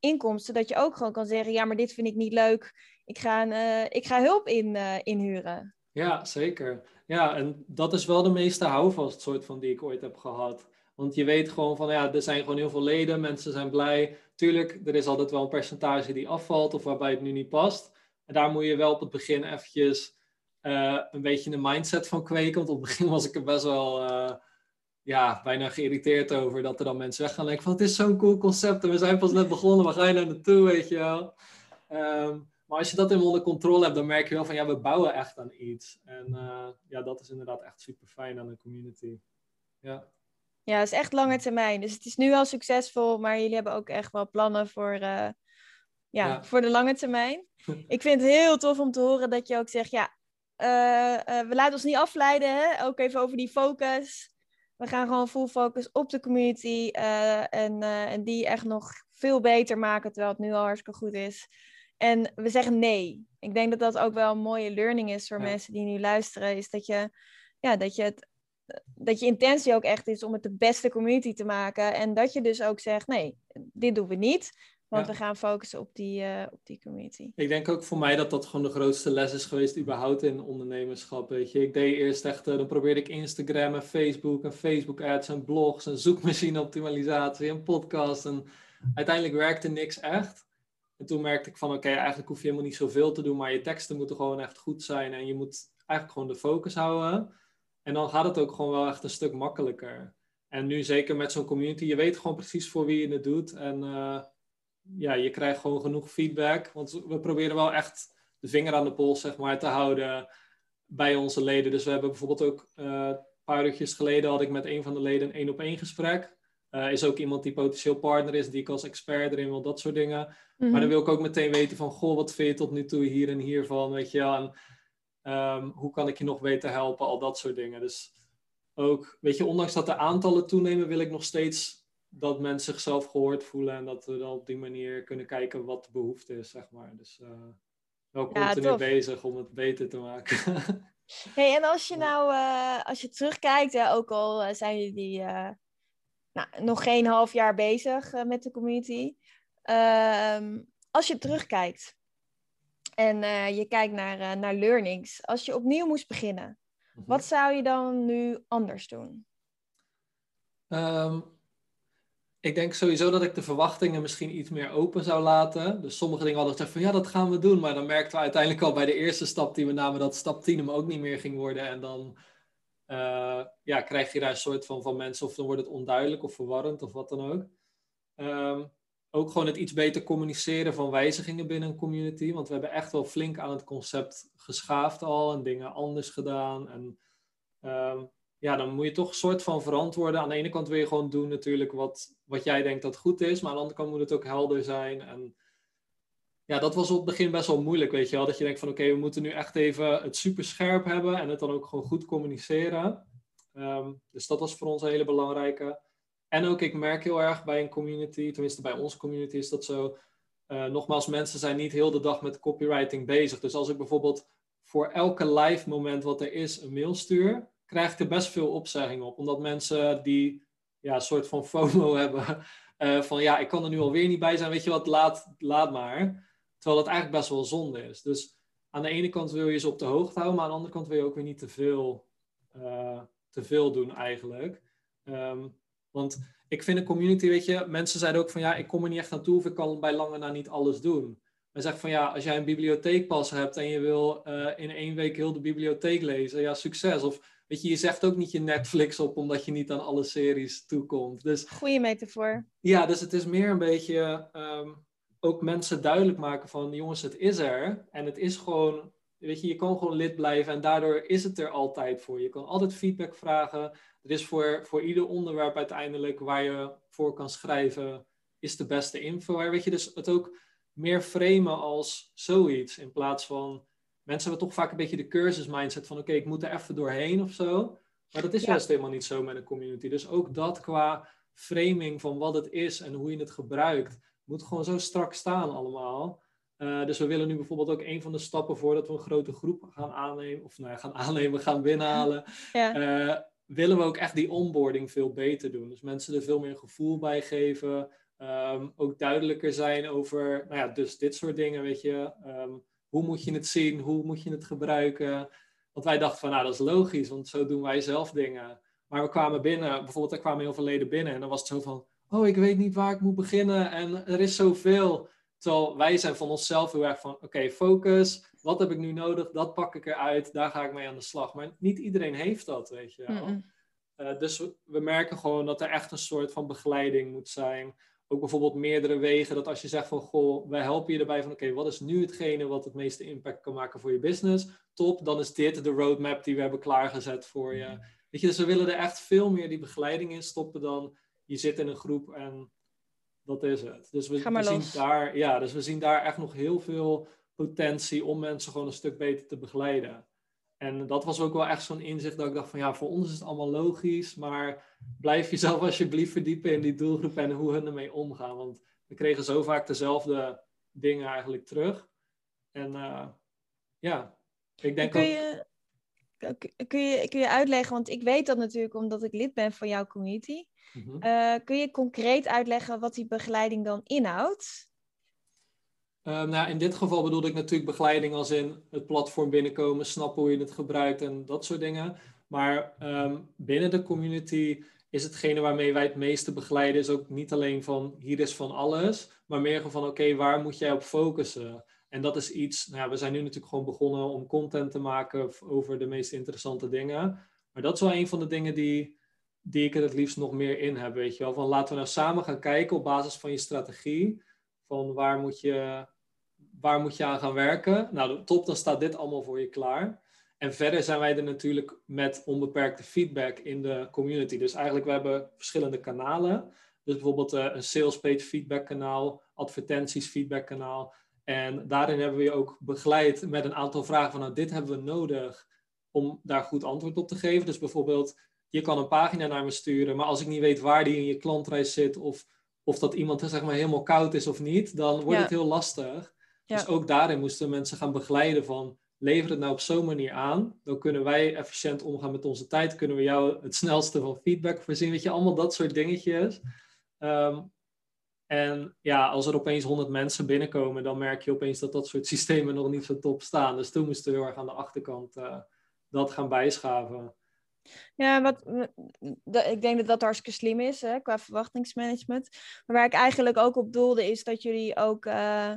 inkomsten, dat je ook gewoon kan zeggen, ja, maar dit vind ik niet leuk. Ik ga, eh, ik ga hulp in, eh, inhuren. Ja, zeker. Ja, en dat is wel de meeste houvast soort van die ik ooit heb gehad. Want je weet gewoon van, ja, er zijn gewoon heel veel leden, mensen zijn blij. Tuurlijk, er is altijd wel een percentage die afvalt of waarbij het nu niet past. En daar moet je wel op het begin eventjes eh, een beetje een mindset van kweken. Want op het begin was ik er best wel, ja, bijna geïrriteerd over dat er dan mensen weggaan. En ik van, het is zo'n cool concept en we zijn pas net begonnen, waar ga je nou naartoe, weet je wel. Ehm, maar als je dat helemaal onder controle hebt, dan merk je wel van, ja, we bouwen echt aan iets. En eh, ja, dat is inderdaad echt super fijn aan de community. Ja. Ja, het is echt lange termijn. Dus het is nu al succesvol, maar jullie hebben ook echt wel plannen voor, eh, ja, Ja. voor de lange termijn. Ik vind het heel tof om te horen dat je ook zegt, ja, eh, we laten ons niet afleiden, hè? ook even over die focus. We gaan gewoon full focus op de community eh, en, eh, en die echt nog veel beter maken, terwijl het nu al hartstikke goed is. En we zeggen nee. Ik denk dat dat ook wel een mooie learning is voor Ja. mensen die nu luisteren, is dat je, ja, dat je het dat je intentie ook echt is om het de beste community te maken. En dat je dus ook zegt, nee, dit doen we niet. Want Ja. we gaan focussen op die, eh, op die community. Ik denk ook voor mij dat dat gewoon de grootste les is geweest überhaupt in ondernemerschap. Weet je. Ik deed eerst echt, eh, dan probeerde ik Instagram en Facebook en Facebook ads en blogs en zoekmachine optimalisatie en podcast. En uiteindelijk werkte niks echt. En toen merkte ik van oké, eigenlijk hoef je helemaal niet zoveel te doen, maar je teksten moeten gewoon echt goed zijn en je moet eigenlijk gewoon de focus houden. En dan gaat het ook gewoon wel echt een stuk makkelijker. En nu zeker met zo'n community, je weet gewoon precies voor wie je het doet. En eh, ja, je krijgt gewoon genoeg feedback. Want we proberen wel echt de vinger aan de pols, zeg maar, te houden bij onze leden. Dus we hebben bijvoorbeeld ook eh, een paar uurtjes geleden had ik met een van de leden een één op één gesprek. Eh, is ook iemand die potentieel partner is, die ik als expert erin wil, dat soort dingen. Mhm. Maar dan wil ik ook meteen weten van, goh, wat vind je tot nu toe hier en hiervan, weet je wel. En ehm, hoe kan ik je nog beter helpen, al dat soort dingen. Dus ook, weet je, ondanks dat de aantallen toenemen, wil ik nog steeds dat mensen zichzelf gehoord voelen en dat we dan op die manier kunnen kijken wat de behoefte is, zeg maar. Dus eh, wel Ja, continu tof. bezig om het beter te maken. Hey, en als je nou, eh, als je terugkijkt, hè, ook al eh, zijn jullie nou, nog geen half jaar bezig met de community. Ehm, als je terugkijkt en je kijkt naar, naar learnings. Als je opnieuw moest beginnen, wat zou je dan nu anders doen? Ehm, ik denk sowieso dat ik de verwachtingen misschien iets meer open zou laten. Dus sommige dingen hadden gezegd van ja, dat gaan we doen. Maar dan merkten we uiteindelijk al bij de eerste stap die we namen dat stap 10 hem ook niet meer ging worden. En dan eh, ja, krijg je daar een soort van van mensen of dan wordt het onduidelijk of verwarrend of wat dan ook. Ehm, ook gewoon het iets beter communiceren van wijzigingen binnen een community. Want we hebben echt wel flink aan het concept geschaafd al en dingen anders gedaan. En ehm, ja, dan moet je toch een soort van verantwoorden. Aan de ene kant wil je gewoon doen natuurlijk wat, wat jij denkt dat goed is. Maar aan de andere kant moet het ook helder zijn. En ja, dat was op het begin best wel moeilijk, weet je wel. Dat je denkt van oké, we moeten nu echt even het super scherp hebben. En het dan ook gewoon goed communiceren. Ehm, dus dat was voor ons een hele belangrijke. En ook, ik merk heel erg bij een community, tenminste bij onze community is dat zo. eh, nogmaals, mensen zijn niet heel de dag met copywriting bezig. Dus als ik bijvoorbeeld voor elke live moment wat er is een mail stuur, krijg ik er best veel opzeggingen op. Omdat mensen die ja, een soort van FOMO hebben. eh, van ja, ik kan er nu alweer niet bij zijn. Weet je wat, laat, laat maar. Terwijl dat eigenlijk best wel zonde is. Dus aan de ene kant wil je ze op de hoogte houden. Maar aan de andere kant wil je ook weer niet te veel, eh, te veel doen eigenlijk. Ehm, want ik vind een community, weet je, mensen zeiden ook van ja, ik kom er niet echt aan toe of ik kan bij lange na niet alles doen. Men zegt van ja, als jij een bibliotheekpas hebt en je wil eh, in één week heel de bibliotheek lezen, ja, succes. Of weet je, je zegt ook niet je Netflix op omdat je niet aan alle series toekomt. Dus, Goeie metafoor. Ja, dus het is meer een beetje ehm, ook mensen duidelijk maken van jongens, het is er. En het is gewoon, weet je, je kan gewoon lid blijven en daardoor is het er altijd voor. Je kan altijd feedback vragen. Er is voor, voor ieder onderwerp uiteindelijk waar je voor kan schrijven, is de beste info. Weet je, dus het ook meer framen als zoiets in plaats van mensen hebben toch vaak een beetje de cursus mindset van oké, ik moet er even doorheen of zo. Maar dat is juist helemaal niet zo met een community. Dus ook dat qua framing van wat het is en hoe je het gebruikt, moet gewoon zo strak staan allemaal. Uh, dus we willen nu bijvoorbeeld ook een van de stappen voordat we een grote groep gaan aannemen, of nou ja, gaan aannemen, gaan binnenhalen, ja. uh, willen we ook echt die onboarding veel beter doen. Dus mensen er veel meer gevoel bij geven, um, ook duidelijker zijn over, nou ja, dus dit soort dingen, weet je. Um, hoe moet je het zien? Hoe moet je het gebruiken? Want wij dachten van, nou, dat is logisch, want zo doen wij zelf dingen. Maar we kwamen binnen, bijvoorbeeld, er kwamen heel veel leden binnen en dan was het zo van, oh, ik weet niet waar ik moet beginnen en er is zoveel. Terwijl wij zijn van onszelf heel erg van, oké, focus, wat heb ik nu nodig? Dat pak ik eruit, daar ga ik mee aan de slag. Maar niet iedereen heeft dat, weet je wel. Uh, dus we merken gewoon dat er echt een soort van begeleiding moet zijn ook bijvoorbeeld meerdere wegen. Dat als je zegt van, goh, wij helpen je erbij van, oké, wat is nu hetgene wat het meeste impact kan maken voor je business? Top, dan is dit de roadmap die we hebben klaargezet voor je. Mhm. Weet je, dus we willen er echt veel meer die begeleiding in stoppen dan je zit in een groep en dat is het. Dus we, we zien daar, ja, dus we zien daar echt nog heel veel potentie om mensen gewoon een stuk beter te begeleiden. En dat was ook wel echt zo'n inzicht dat ik dacht van ja, voor ons is het allemaal logisch, maar blijf jezelf alsjeblieft verdiepen in die doelgroep en hoe hun ermee omgaan. Want we kregen zo vaak dezelfde dingen eigenlijk terug. En uh, ja, ik denk kun je, kun, je, kun je uitleggen, want ik weet dat natuurlijk omdat ik lid ben van jouw community. Mm kun je concreet uitleggen wat die begeleiding dan inhoudt? Ehm, nou, in dit geval bedoelde ik natuurlijk begeleiding als in het platform binnenkomen, snappen hoe je het gebruikt en dat soort dingen. Maar ehm, binnen de community is hetgene waarmee wij het meeste begeleiden, is ook niet alleen van hier is van alles, maar meer van oké, waar moet jij op focussen? En dat is iets, nou ja, we zijn nu natuurlijk gewoon begonnen om content te maken over de meest interessante dingen. Maar dat is wel een van de dingen die, die ik er het liefst nog meer in heb, weet je wel. Van laten we nou samen gaan kijken op basis van je strategie, van waar moet je waar moet je aan gaan werken? Nou, top, dan staat dit allemaal voor je klaar. En verder zijn wij er natuurlijk met onbeperkte feedback in de community. Dus eigenlijk, we hebben verschillende kanalen. Dus bijvoorbeeld uh, een sales page feedback kanaal, advertenties feedback kanaal. En daarin hebben we je ook begeleid met een aantal vragen van, nou, dit hebben we nodig om daar goed antwoord op te geven. Dus bijvoorbeeld, je kan een pagina naar me sturen, maar als ik niet weet waar die in je klantreis zit of, of dat iemand zeg maar helemaal koud is of niet, dan wordt het heel lastig. Dus ook daarin moesten mensen gaan begeleiden van lever het nou op zo'n manier aan. Dan kunnen wij efficiënt omgaan met onze tijd. Kunnen we jou het snelste van feedback voorzien. Weet je, allemaal dat soort dingetjes. Ehm, en ja, als er opeens 100 mensen binnenkomen, dan merk je opeens dat dat soort systemen nog niet zo top staan. Dus toen moesten we heel erg aan de achterkant uh, dat gaan bijschaven. Ja, wat, ik denk dat dat hartstikke slim is hè, qua verwachtingsmanagement. Maar waar ik eigenlijk ook op doelde is dat jullie ook uh,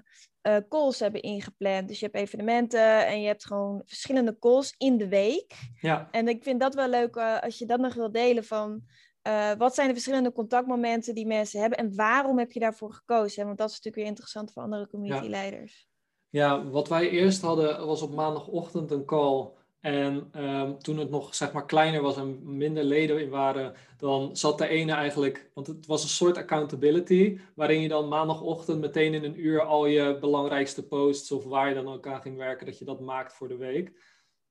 uh, calls hebben ingepland. Dus je hebt evenementen en je hebt gewoon verschillende calls in de week. Ja. En ik vind dat wel leuk uh, als je dat nog wil delen van... wat zijn de verschillende contactmomenten die mensen hebben en waarom heb je daarvoor gekozen? Want dat is natuurlijk weer interessant voor andere communityleiders. Ja. ja, wat wij eerst hadden was op maandagochtend een call en um, toen het nog zeg maar kleiner was en minder leden in waren, dan zat de ene eigenlijk, want het was een soort accountability, waarin je dan maandagochtend meteen in een uur al je belangrijkste posts of waar je dan ook aan ging werken, dat je dat maakt voor de week.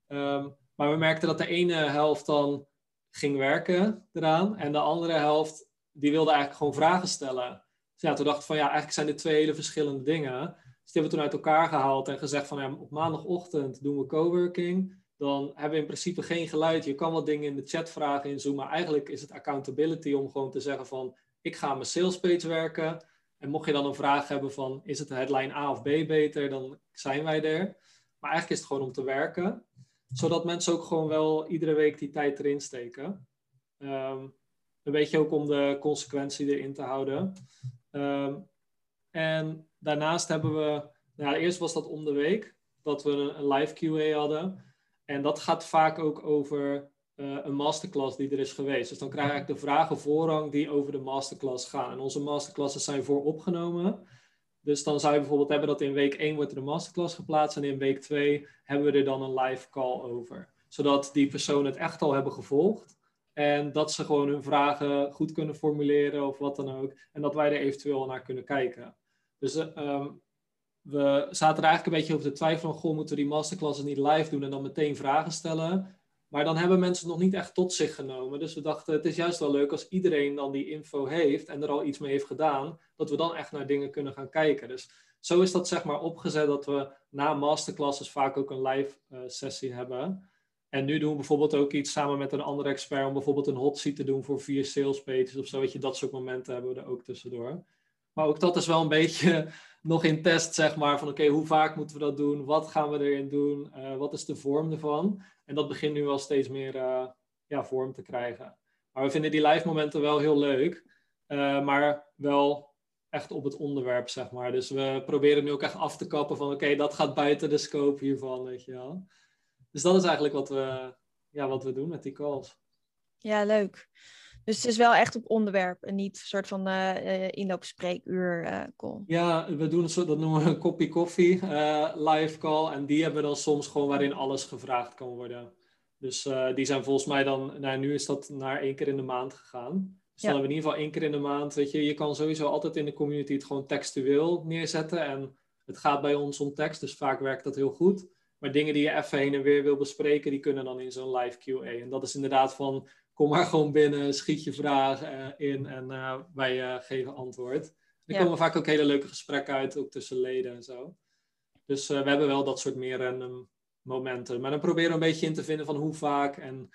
Um, maar we merkten dat de ene helft dan ging werken eraan en de andere helft die wilde eigenlijk gewoon vragen stellen. Dus ja, toen dacht ik van ja, eigenlijk zijn dit twee hele verschillende dingen. Dus die hebben we toen uit elkaar gehaald en gezegd van op maandagochtend doen we coworking dan hebben we in principe geen geluid. Je kan wat dingen in de chat vragen in Zoom, maar eigenlijk is het accountability om gewoon te zeggen van ik ga mijn sales page werken. En mocht je dan een vraag hebben van is het headline A of B beter, dan zijn wij er. Maar eigenlijk is het gewoon om te werken, zodat mensen ook gewoon wel iedere week die tijd erin steken. Um, een beetje ook om de consequentie erin te houden. Um, en daarnaast hebben we, nou, eerst was dat om de week, dat we een live QA hadden. En dat gaat vaak ook over een masterclass die er is geweest. Dus dan krijg ik de vragen voorrang die over de masterclass gaan. En onze masterclasses zijn vooropgenomen. Dus dan zou je bijvoorbeeld hebben dat in week 1 wordt er een masterclass geplaatst en in week 2 hebben we er dan een live call over. Zodat die personen het echt al hebben gevolgd en dat ze gewoon hun vragen goed kunnen formuleren of wat dan ook. En dat wij er eventueel naar kunnen kijken. Dus uh, we zaten er eigenlijk een beetje over te twijfelen goh, moeten we die masterclasses niet live doen en dan meteen vragen stellen? Maar dan hebben mensen nog niet echt tot zich genomen. Dus we dachten, het is juist wel leuk als iedereen dan die info heeft en er al iets mee heeft gedaan, dat we dan echt naar dingen kunnen gaan kijken. Dus zo is dat zeg maar opgezet dat we na masterclasses vaak ook een live uh, sessie hebben. En nu doen we bijvoorbeeld ook iets samen met een andere expert om bijvoorbeeld een hot seat te doen voor vier sales of zo. Dat soort momenten hebben we er ook tussendoor. Maar ook dat is wel een beetje nog in test, zeg maar, van oké, hoe vaak moeten we dat doen? Wat gaan we erin doen? Uh, wat is de vorm ervan? En dat begint nu wel steeds meer uh, ja, vorm te krijgen. Maar we vinden die live momenten wel heel leuk, uh, maar wel echt op het onderwerp, zeg maar. Dus we proberen nu ook echt af te kappen van oké, dat gaat buiten de scope hiervan, weet je wel. Dus dat is eigenlijk wat we, ja, wat we doen met die calls. Ja, leuk. Dus het is wel echt op onderwerp en niet een soort van uh, inloopspreekuur uh, call. Ja, we doen een soort, dat noemen we een kopje koffie uh, live call. En die hebben we dan soms gewoon waarin alles gevraagd kan worden. Dus die zijn volgens mij dan, nou nu is dat naar één keer in de maand gegaan. Dus dan hebben we in ieder geval één keer in de maand, weet je, je kan sowieso altijd in de community het gewoon textueel neerzetten. En het gaat bij ons om tekst, dus vaak werkt dat heel goed. Maar dingen die je even heen en weer wil bespreken, die kunnen dan in zo'n live QA. En dat is inderdaad van, kom maar gewoon binnen, schiet je vragen uh, in en uh, wij uh, geven antwoord. Er ja. komen vaak ook hele leuke gesprekken uit, ook tussen leden en zo. Dus we hebben wel dat soort meer random momenten. Maar dan proberen we een beetje in te vinden van hoe vaak en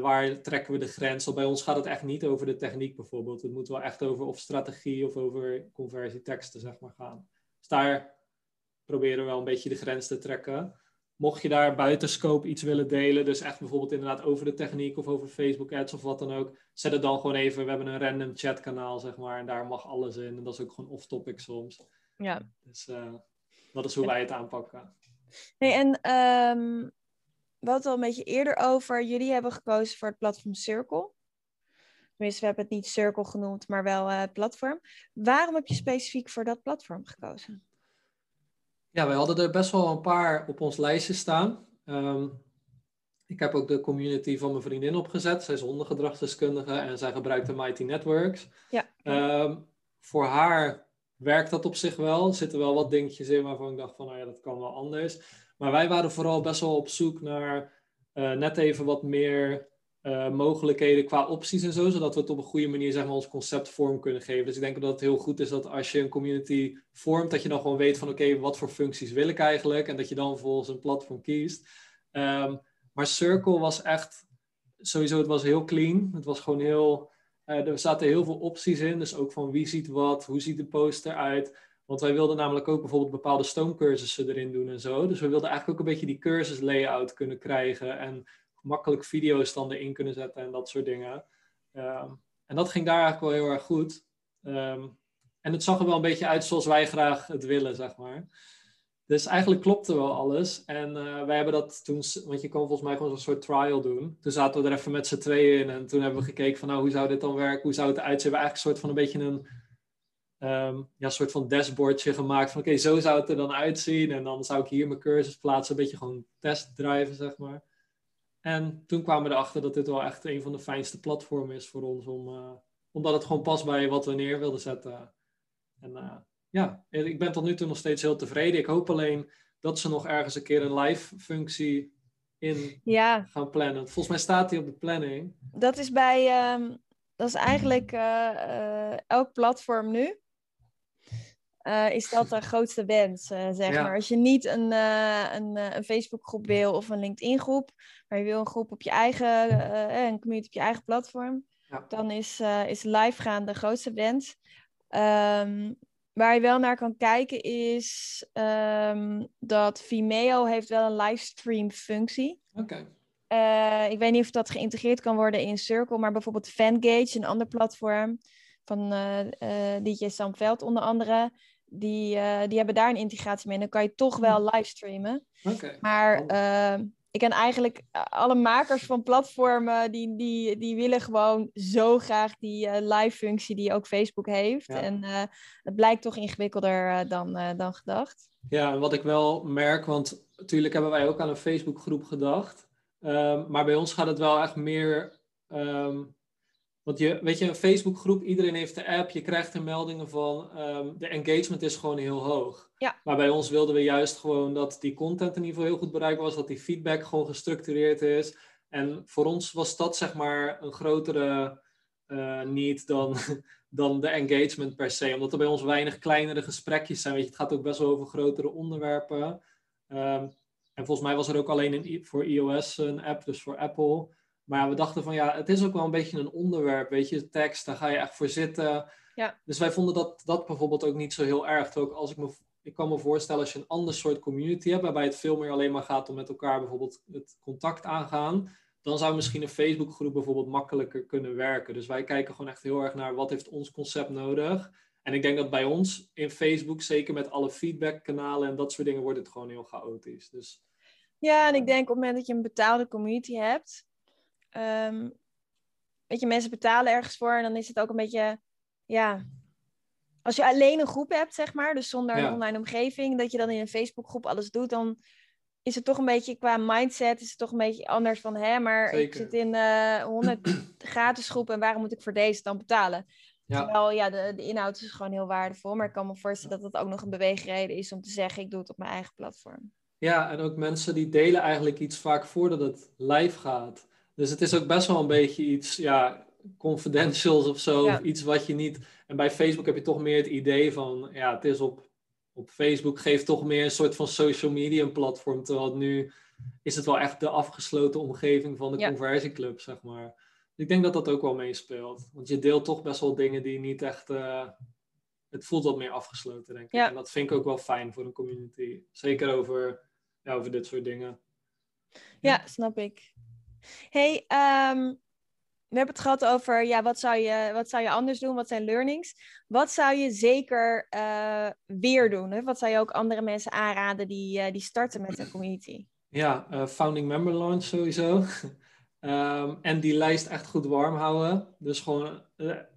waar trekken we de grens. bij ons gaat het echt niet over de techniek bijvoorbeeld. Het moet wel echt over of strategie of over conversieteksten zeg maar gaan. Dus daar proberen we wel een beetje de grens te trekken mocht je daar buiten scope iets willen delen, dus echt bijvoorbeeld inderdaad over de techniek of over Facebook ads of wat dan ook, zet het dan gewoon even. We hebben een random chatkanaal, zeg maar, en daar mag alles in. En dat is ook gewoon off-topic soms. Ja. Dus uh, dat is hoe wij het aanpakken. Hey, en um, we hadden het al een beetje eerder over. Jullie hebben gekozen voor het platform Circle. Tenminste, we hebben het niet Circle genoemd, maar wel uh, platform. Waarom heb je specifiek voor dat platform gekozen? Ja, wij hadden er best wel een paar op ons lijstje staan. Um, ik heb ook de community van mijn vriendin opgezet. Zij is hondengedragsdeskundige en zij gebruikt Mighty Networks. Ja. Um, voor haar werkt dat op zich wel. Er zitten wel wat dingetjes in waarvan ik dacht van, nou ja, dat kan wel anders. Maar wij waren vooral best wel op zoek naar uh, net even wat meer uh, mogelijkheden qua opties en zo, zodat we het op een goede manier zeg maar, ons concept vorm kunnen geven. Dus ik denk dat het heel goed is dat als je een community vormt, dat je dan gewoon weet van oké, wat voor functies wil ik eigenlijk en dat je dan vervolgens een platform kiest. Um, maar Circle was echt, sowieso het was heel clean, het was gewoon heel, uh, er zaten heel veel opties in, dus ook van wie ziet wat, hoe ziet de poster eruit. Want wij wilden namelijk ook bijvoorbeeld bepaalde stoomcursussen erin doen en zo. Dus we wilden eigenlijk ook een beetje die cursus layout kunnen krijgen en makkelijk video's dan erin kunnen zetten en dat soort dingen. Um, en dat ging daar eigenlijk wel heel erg goed. Um, en het zag er wel een beetje uit zoals wij graag het willen, zeg maar. Dus eigenlijk klopte wel alles. En uh, wij hebben dat toen, want je kan volgens mij gewoon zo'n soort trial doen. Toen zaten we er even met z'n tweeën in en toen hebben we gekeken van nou, hoe zou dit dan werken? Hoe zou het eruit zien? We hebben eigenlijk een soort van een beetje een um, ja, soort van dashboardje gemaakt van oké, zo zou het er dan uitzien. En dan zou ik hier mijn cursus plaatsen, een beetje gewoon testdrijven, zeg maar. En toen kwamen we erachter dat dit wel echt een van de fijnste platformen is voor ons, om, uh, omdat het gewoon past bij wat we neer wilden zetten. En uh, ja, ik ben tot nu toe nog steeds heel tevreden. Ik hoop alleen dat ze nog ergens een keer een live functie in ja. gaan plannen. Volgens mij staat die op de planning. Dat is bij, um, dat is eigenlijk uh, elk platform nu uh, is dat de grootste wens, uh, zeg ja. maar. Als je niet een, uh, een, een Facebookgroep wil of een LinkedIn-groep, maar je wil een groep op je eigen, een community op je eigen platform, ja. dan is, is live gaan de grootste wens. Um, waar je wel naar kan kijken is um, dat Vimeo heeft wel een livestream functie. Oké. Okay. ik weet niet of dat geïntegreerd kan worden in Circle, maar bijvoorbeeld Fangage, een ander platform van DJ Sam Veld onder andere die, uh, die hebben daar een integratie mee. En dan kan je toch wel livestreamen. Okay. Maar uh, ik ken eigenlijk eh, alle makers van platformen, die, die, die willen gewoon zo graag die uh, live functie die ook Facebook heeft. En het blijkt toch ingewikkelder dan, dan gedacht. Ja, en wat ik wel merk, want natuurlijk hebben wij ook aan een Facebookgroep gedacht. Um, maar bij ons gaat het wel echt meer um, want je, weet je, een Facebookgroep, iedereen heeft de app, je krijgt er meldingen van. Um, de engagement is gewoon heel hoog. Ja. Maar bij ons wilden we juist gewoon dat die content in ieder geval heel goed bereikbaar was, dat die feedback gewoon gestructureerd is. En voor ons was dat zeg maar een grotere uh, need dan, dan de engagement per se. Omdat er bij ons weinig kleinere gesprekjes zijn. Weet je, het gaat ook best wel over grotere onderwerpen. Um, en volgens mij was er ook alleen een, voor iOS een app, dus voor Apple. Maar we dachten van ja, het is ook wel een beetje een onderwerp, weet je, tekst, daar ga je echt voor zitten. Ja. Dus wij vonden dat, dat bijvoorbeeld ook niet zo heel erg. Ook als ik, me, ik kan me voorstellen als je een ander soort community hebt, waarbij het veel meer alleen maar gaat om met elkaar bijvoorbeeld het contact aangaan, dan zou misschien een Facebookgroep bijvoorbeeld makkelijker kunnen werken. Dus wij kijken gewoon echt heel erg naar wat heeft ons concept nodig. En ik denk dat bij ons in Facebook, zeker met alle feedbackkanalen en dat soort dingen, wordt het gewoon heel chaotisch. Dus, ja, en ik denk op het moment dat je een betaalde community hebt, um, weet je, mensen betalen ergens voor en dan is het ook een beetje, ja, als je alleen een groep hebt, zeg maar, dus zonder een online omgeving, dat je dan in een Facebookgroep alles doet, dan is het toch een beetje qua mindset, is het toch een beetje anders van, hè, maar ik zit in uh, eh, 100 gratis groepen en waarom moet ik voor deze dan betalen? Ja. Terwijl, ja, de, de inhoud is gewoon heel waardevol, maar ik kan me voorstellen dat dat ook nog een beweegreden is om te zeggen, ik doe het op mijn eigen platform. Ja, en ook mensen die delen eigenlijk iets vaak voordat het live gaat. Dus het is ook best wel een beetje iets, ja, confidentials of zo. Of iets wat je niet. En bij Facebook heb je toch meer het idee van, ja, het is op, op Facebook, geeft toch meer een soort van social media platform. Terwijl nu is het wel echt de afgesloten omgeving van de ja. conversieclub, zeg maar. Ik denk dat dat ook wel meespeelt. Want je deelt toch best wel dingen die niet echt. Uh, het voelt wat meer afgesloten, denk ik. En dat vind ik ook wel fijn voor een community. Zeker over, ja, over dit soort dingen. Ja, snap ik hey, um, we hebben het gehad over ja, wat, zou je, wat zou je anders doen? Wat zijn learnings? Wat zou je zeker uh, weer doen? Hè? Wat zou je ook andere mensen aanraden die, uh, die starten met een community? Ja, uh, founding member launch sowieso. um, en die lijst echt goed warm houden. Dus gewoon,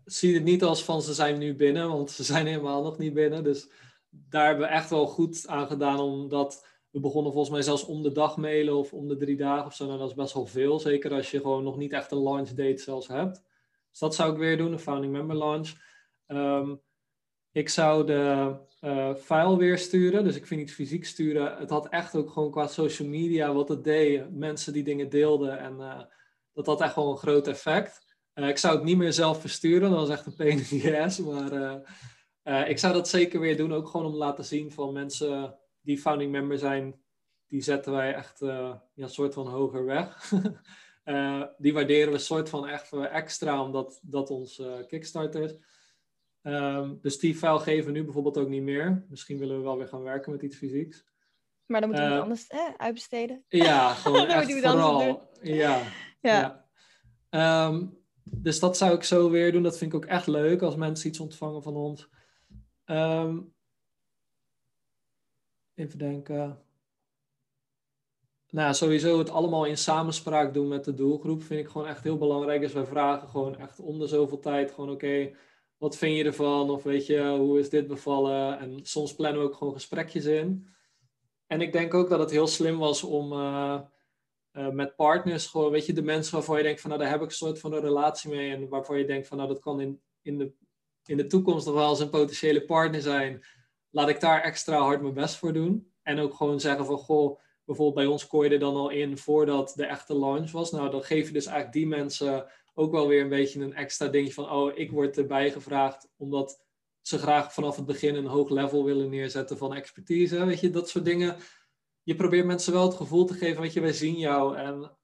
zie het niet als van ze zijn nu binnen, want ze zijn helemaal nog niet binnen. Dus daar hebben we echt wel goed aan gedaan om dat we begonnen volgens mij zelfs om de dag mailen of om de drie dagen of zo. Nou, dat is best wel veel. Zeker als je gewoon nog niet echt een launch date zelfs hebt. Dus dat zou ik weer doen, een founding member launch. Ehm, ik zou de uh, file weer sturen, dus ik vind niet fysiek sturen. Het had echt ook gewoon qua social media wat het deed. Mensen die dingen deelden en uh, dat had echt wel een groot effect. Uh, ik zou het niet meer zelf versturen, dat was echt een pain. Maar ik zou dat zeker weer doen, ook gewoon om te laten zien van mensen die founding member zijn, die zetten wij echt uh, ja, een soort van hoger weg. uh, die waarderen we soort van echt extra, omdat dat ons uh, Kickstarter is. Um, dus die file geven we nu bijvoorbeeld ook niet meer. Misschien willen we wel weer gaan werken met iets fysieks. Maar dan moeten we het anders eh, uitbesteden. Ja, gewoon echt vooral. Ja, ja. ja. Um, dus dat zou ik zo weer doen. Dat vind ik ook echt leuk als mensen iets ontvangen van ons. Um, Even denken. Nou, sowieso het allemaal in samenspraak doen met de doelgroep vind ik gewoon echt heel belangrijk. Dus wij vragen gewoon echt om de zoveel tijd gewoon oké, wat vind je ervan? Of weet je, hoe is dit bevallen? En soms plannen we ook gewoon gesprekjes in. En ik denk ook dat het heel slim was om uh, uh, met partners gewoon, weet je, de mensen waarvan je denkt van nou daar heb ik een soort van een relatie mee. En waarvan je denkt van nou dat kan in, in, de, in de toekomst nog wel eens een potentiële partner zijn laat ik daar extra hard mijn best voor doen. En ook gewoon zeggen van, goh, bijvoorbeeld bij ons kon je er dan al in voordat de echte launch was. Nou, dan geef je dus eigenlijk die mensen ook wel weer een beetje een extra dingetje van, oh, ik word erbij gevraagd omdat ze graag vanaf het begin een hoog level willen neerzetten van expertise. Weet je, dat soort dingen. Je probeert mensen wel het gevoel te geven, weet je, wij zien jou. En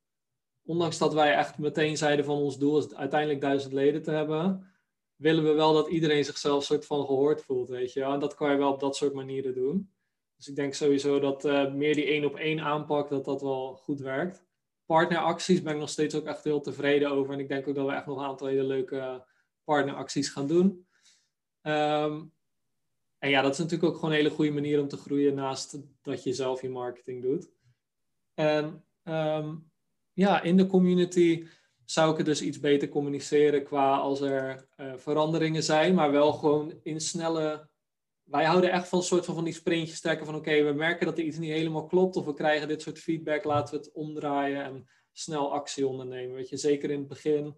ondanks dat wij echt meteen zeiden van ons doel is uiteindelijk duizend leden te hebben, willen we wel dat iedereen zichzelf soort van gehoord voelt, weet je. En dat kan je wel op dat soort manieren doen. Dus ik denk sowieso dat uh, meer die één op één aanpak, dat dat wel goed werkt. Partneracties ben ik nog steeds ook echt heel tevreden over. En ik denk ook dat we echt nog een aantal hele leuke partneracties gaan doen. Um, en ja, dat is natuurlijk ook gewoon een hele goede manier om te groeien naast dat je zelf je marketing doet. En ehm, ja, in de community zou ik het dus iets beter communiceren qua als er uh, veranderingen zijn, maar wel gewoon in snelle. Wij houden echt van een soort van, van die sprintjes trekken van oké, we merken dat er iets niet helemaal klopt of we krijgen dit soort feedback, laten we het omdraaien en snel actie ondernemen. Weet je, zeker in het begin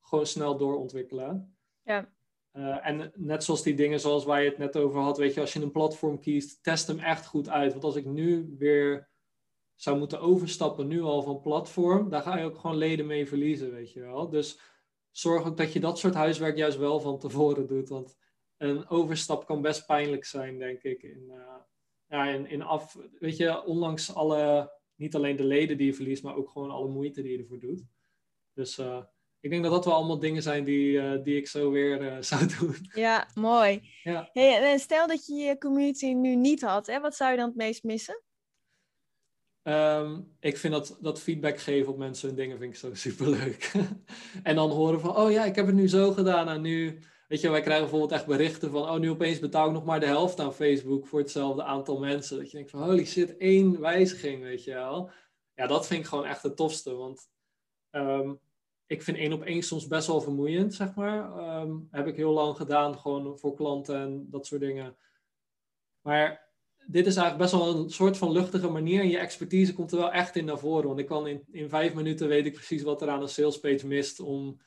gewoon snel doorontwikkelen. Ja. Uh, en net zoals die dingen zoals waar je het net over had, weet je, als je een platform kiest, test hem echt goed uit. Want als ik nu weer zou moeten overstappen, nu al van platform, daar ga je ook gewoon leden mee verliezen, weet je wel. Dus zorg ook dat je dat soort huiswerk juist wel van tevoren doet. Want een overstap kan best pijnlijk zijn, denk ik. In, uh, ja, in, in af, weet je, ondanks alle, niet alleen de leden die je verliest, maar ook gewoon alle moeite die je ervoor doet. Dus uh, ik denk dat dat wel allemaal dingen zijn die, uh, die ik zo weer zou doen. Ja, mooi. Ja. Hey, en stel dat je je community nu niet had, hè, wat zou je dan het meest missen? Um, ik vind dat, dat feedback geven op mensen hun dingen vind ik zo superleuk. en dan horen van, oh ja, ik heb het nu zo gedaan en nu... Weet je, wij krijgen bijvoorbeeld echt berichten van, oh nu opeens betaal ik nog maar de helft aan Facebook voor hetzelfde aantal mensen. Dat je denkt van, holy shit, één wijziging, weet je wel. Ja, dat vind ik gewoon echt het tofste, want um, ik vind één op één soms best wel vermoeiend, zeg maar. Um, heb ik heel lang gedaan, gewoon voor klanten en dat soort dingen. Maar dit is eigenlijk best wel een soort van luchtige manier. En je expertise komt er wel echt in naar voren. Want ik kan in, in vijf minuten weet ik precies wat er aan een salespage mist om,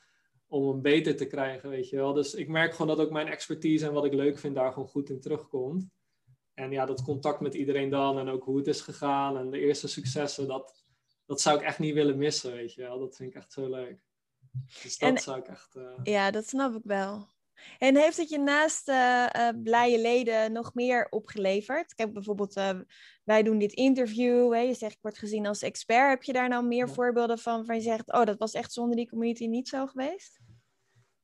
om hem beter te krijgen, weet je wel. Dus ik merk gewoon dat ook mijn expertise en wat ik leuk vind daar gewoon goed in terugkomt. En ja, dat contact met iedereen dan en ook hoe het is gegaan en de eerste successen, dat, dat zou ik echt niet willen missen, weet je wel. Dat vind ik echt zo leuk. Dus dat zou ik echt... Uh... Ja, dat snap ik wel. En heeft het je naast uh, uh, blije leden nog meer opgeleverd? Kijk, bijvoorbeeld, uh, wij doen dit interview. Hè, je zegt, ik word gezien als expert. Heb je daar nou meer voorbeelden van, van je zegt, oh, dat was echt zonder die community niet zo geweest?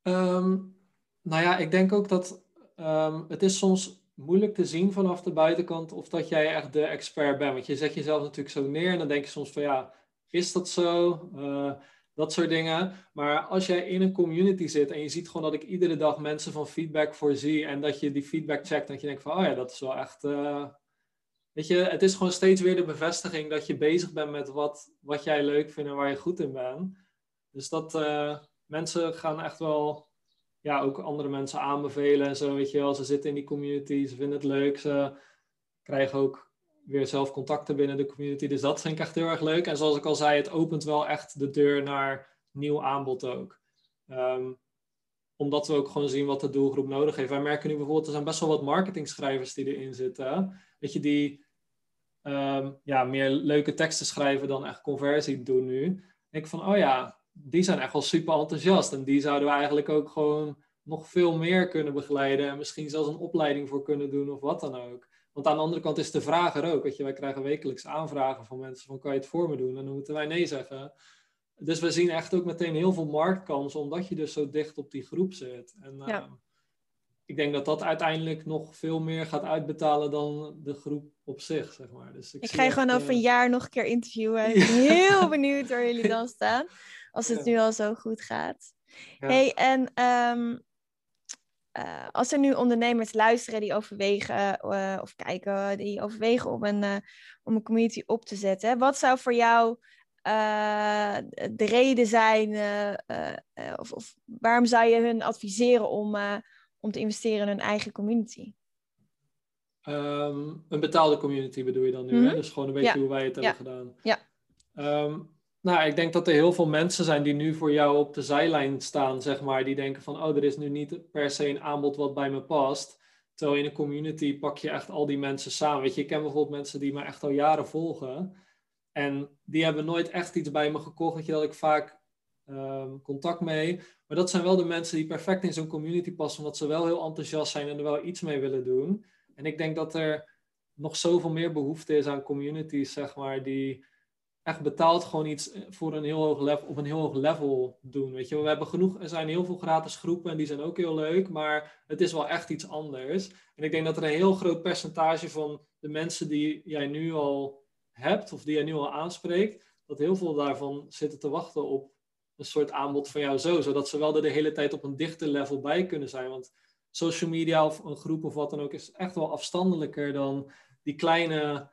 Um, nou ja, ik denk ook dat um, het is soms moeilijk te zien vanaf de buitenkant of dat jij echt de expert bent. Want je zet jezelf natuurlijk zo neer en dan denk je soms van, ja, is dat zo? Dat soort dingen. Maar als jij in een community zit en je ziet gewoon dat ik iedere dag mensen van feedback voorzie en dat je die feedback checkt, dat je denkt van, oh ja, dat is wel echt. Uh... Weet je, het is gewoon steeds weer de bevestiging dat je bezig bent met wat, wat jij leuk vindt en waar je goed in bent. Dus dat uh, mensen gaan echt wel, ja, ook andere mensen aanbevelen en zo, weet je wel. Ze zitten in die community, ze vinden het leuk, ze krijgen ook weer zelf contacten binnen de community. Dus dat vind ik echt heel erg leuk. En zoals ik al zei, het opent wel echt de deur naar nieuw aanbod ook. Um, omdat we ook gewoon zien wat de doelgroep nodig heeft. Wij merken nu bijvoorbeeld, er zijn best wel wat marketingschrijvers die erin zitten. Weet je, die um, ja, meer leuke teksten schrijven dan echt conversie doen nu. ik van, oh ja, die zijn echt wel super enthousiast. En die zouden we eigenlijk ook gewoon nog veel meer kunnen begeleiden. En misschien zelfs een opleiding voor kunnen doen of wat dan ook. Want aan de andere kant is de vraag er ook. Weet je, wij krijgen wekelijks aanvragen van mensen van kan je het voor me doen? En dan moeten wij nee zeggen. Dus we zien echt ook meteen heel veel marktkansen, omdat je dus zo dicht op die groep zit. En ja. uh, ik denk dat dat uiteindelijk nog veel meer gaat uitbetalen dan de groep op zich, zeg maar. Dus ik, ik ga je gewoon over een jaar nog een keer interviewen. Ik ben heel benieuwd waar jullie dan staan, als het ja. nu al zo goed gaat. Hey, en um, uh, als er nu ondernemers luisteren die overwegen uh, of kijken, die overwegen om een, uh, om een community op te zetten, wat zou voor jou de reden zijn, of, of, waarom zou je hun adviseren om, om te investeren in hun eigen community? Um, een betaalde community bedoel je dan nu, mm -hmm. hè? Dus gewoon een beetje ja. hoe wij het hebben ja. gedaan. Ja. Um, nou, ik denk dat er heel veel mensen zijn die nu voor jou op de zijlijn staan, zeg maar. Die denken van, oh, er is nu niet per se een aanbod wat bij me past. Terwijl in een community pak je echt al die mensen samen. Weet je, ik ken bijvoorbeeld mensen die me echt al jaren volgen. En die hebben nooit echt iets bij me gekocht. Weet je, dat ik vaak um, contact mee. Maar dat zijn wel de mensen die perfect in zo'n community passen. Omdat ze wel heel enthousiast zijn en er wel iets mee willen doen. En ik denk dat er nog zoveel meer behoefte is aan communities, zeg maar, die echt betaald gewoon iets voor een heel hoog level, op een heel hoog level doen. Weet je, we hebben genoeg, er zijn heel veel gratis groepen en die zijn ook heel leuk, maar het is wel echt iets anders. En ik denk dat er een heel groot percentage van de mensen die jij nu al hebt of die jij nu al aanspreekt, dat heel veel daarvan zitten te wachten op een soort aanbod van jou zo, zodat ze wel er de hele tijd op een dichter level bij kunnen zijn. Want social media of een groep of wat dan ook is echt wel afstandelijker dan die kleine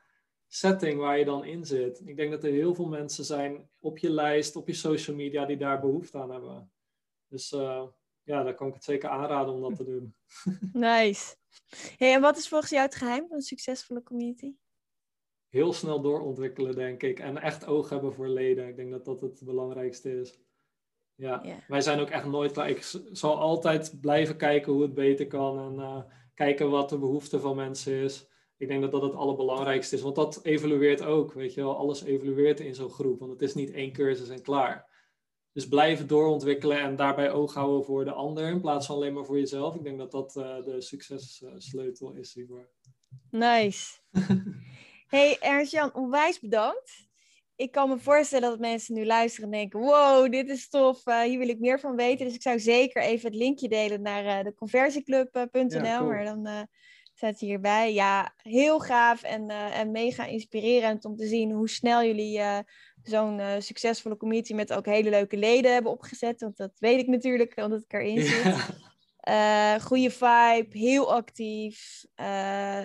setting waar je dan in zit. Ik denk dat er heel veel mensen zijn op je lijst, op je social media, die daar behoefte aan hebben. Dus uh, ja, daar kan ik het zeker aanraden om dat te doen. Nice. Hey, en wat is volgens jou het geheim van een succesvolle community? Heel snel doorontwikkelen, denk ik. En echt oog hebben voor leden. Ik denk dat dat het belangrijkste is. Ja, wij zijn ook echt nooit klaar. Ik zal altijd blijven kijken hoe het beter kan. En uh, kijken wat de behoefte van mensen is. Ik denk dat dat het allerbelangrijkste is. Want dat evolueert ook. Weet je wel, alles evolueert in zo'n groep. Want het is niet één cursus en klaar. Dus blijven doorontwikkelen en daarbij oog houden voor de ander in plaats van alleen maar voor jezelf. Ik denk dat dat uh, de successleutel is hiervoor. Nice. hey Ernst-Jan, onwijs bedankt. Ik kan me voorstellen dat mensen nu luisteren en denken: wow, dit is tof, uh, hier wil ik meer van weten. Dus ik zou zeker even het linkje delen naar uh, de conversieclub.nl. Ja, Maar dan staat hierbij. Ja, heel gaaf en, en mega inspirerend om te zien hoe snel jullie zo'n uh, succesvolle community met ook hele leuke leden hebben opgezet. Want dat weet ik natuurlijk, omdat ik erin zit. Ja. Goede vibe, heel actief.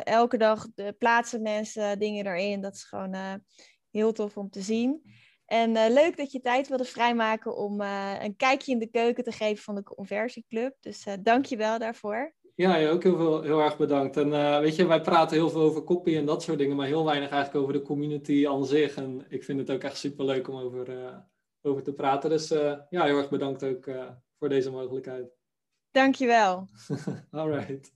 Elke dag plaatsen mensen dingen erin. Dat is gewoon heel tof om te zien. En leuk dat je tijd wilde vrijmaken om een kijkje in de keuken te geven van de Conversieclub. Dus dank je wel daarvoor. Ja, je ook heel, veel, heel erg bedankt. En uh, weet je, wij praten heel veel over copy en dat soort dingen, maar heel weinig eigenlijk over de community aan zich. En ik vind het ook echt super leuk om over, uh, over te praten. Dus uh, ja, heel erg bedankt ook voor deze mogelijkheid. Dankjewel. All right.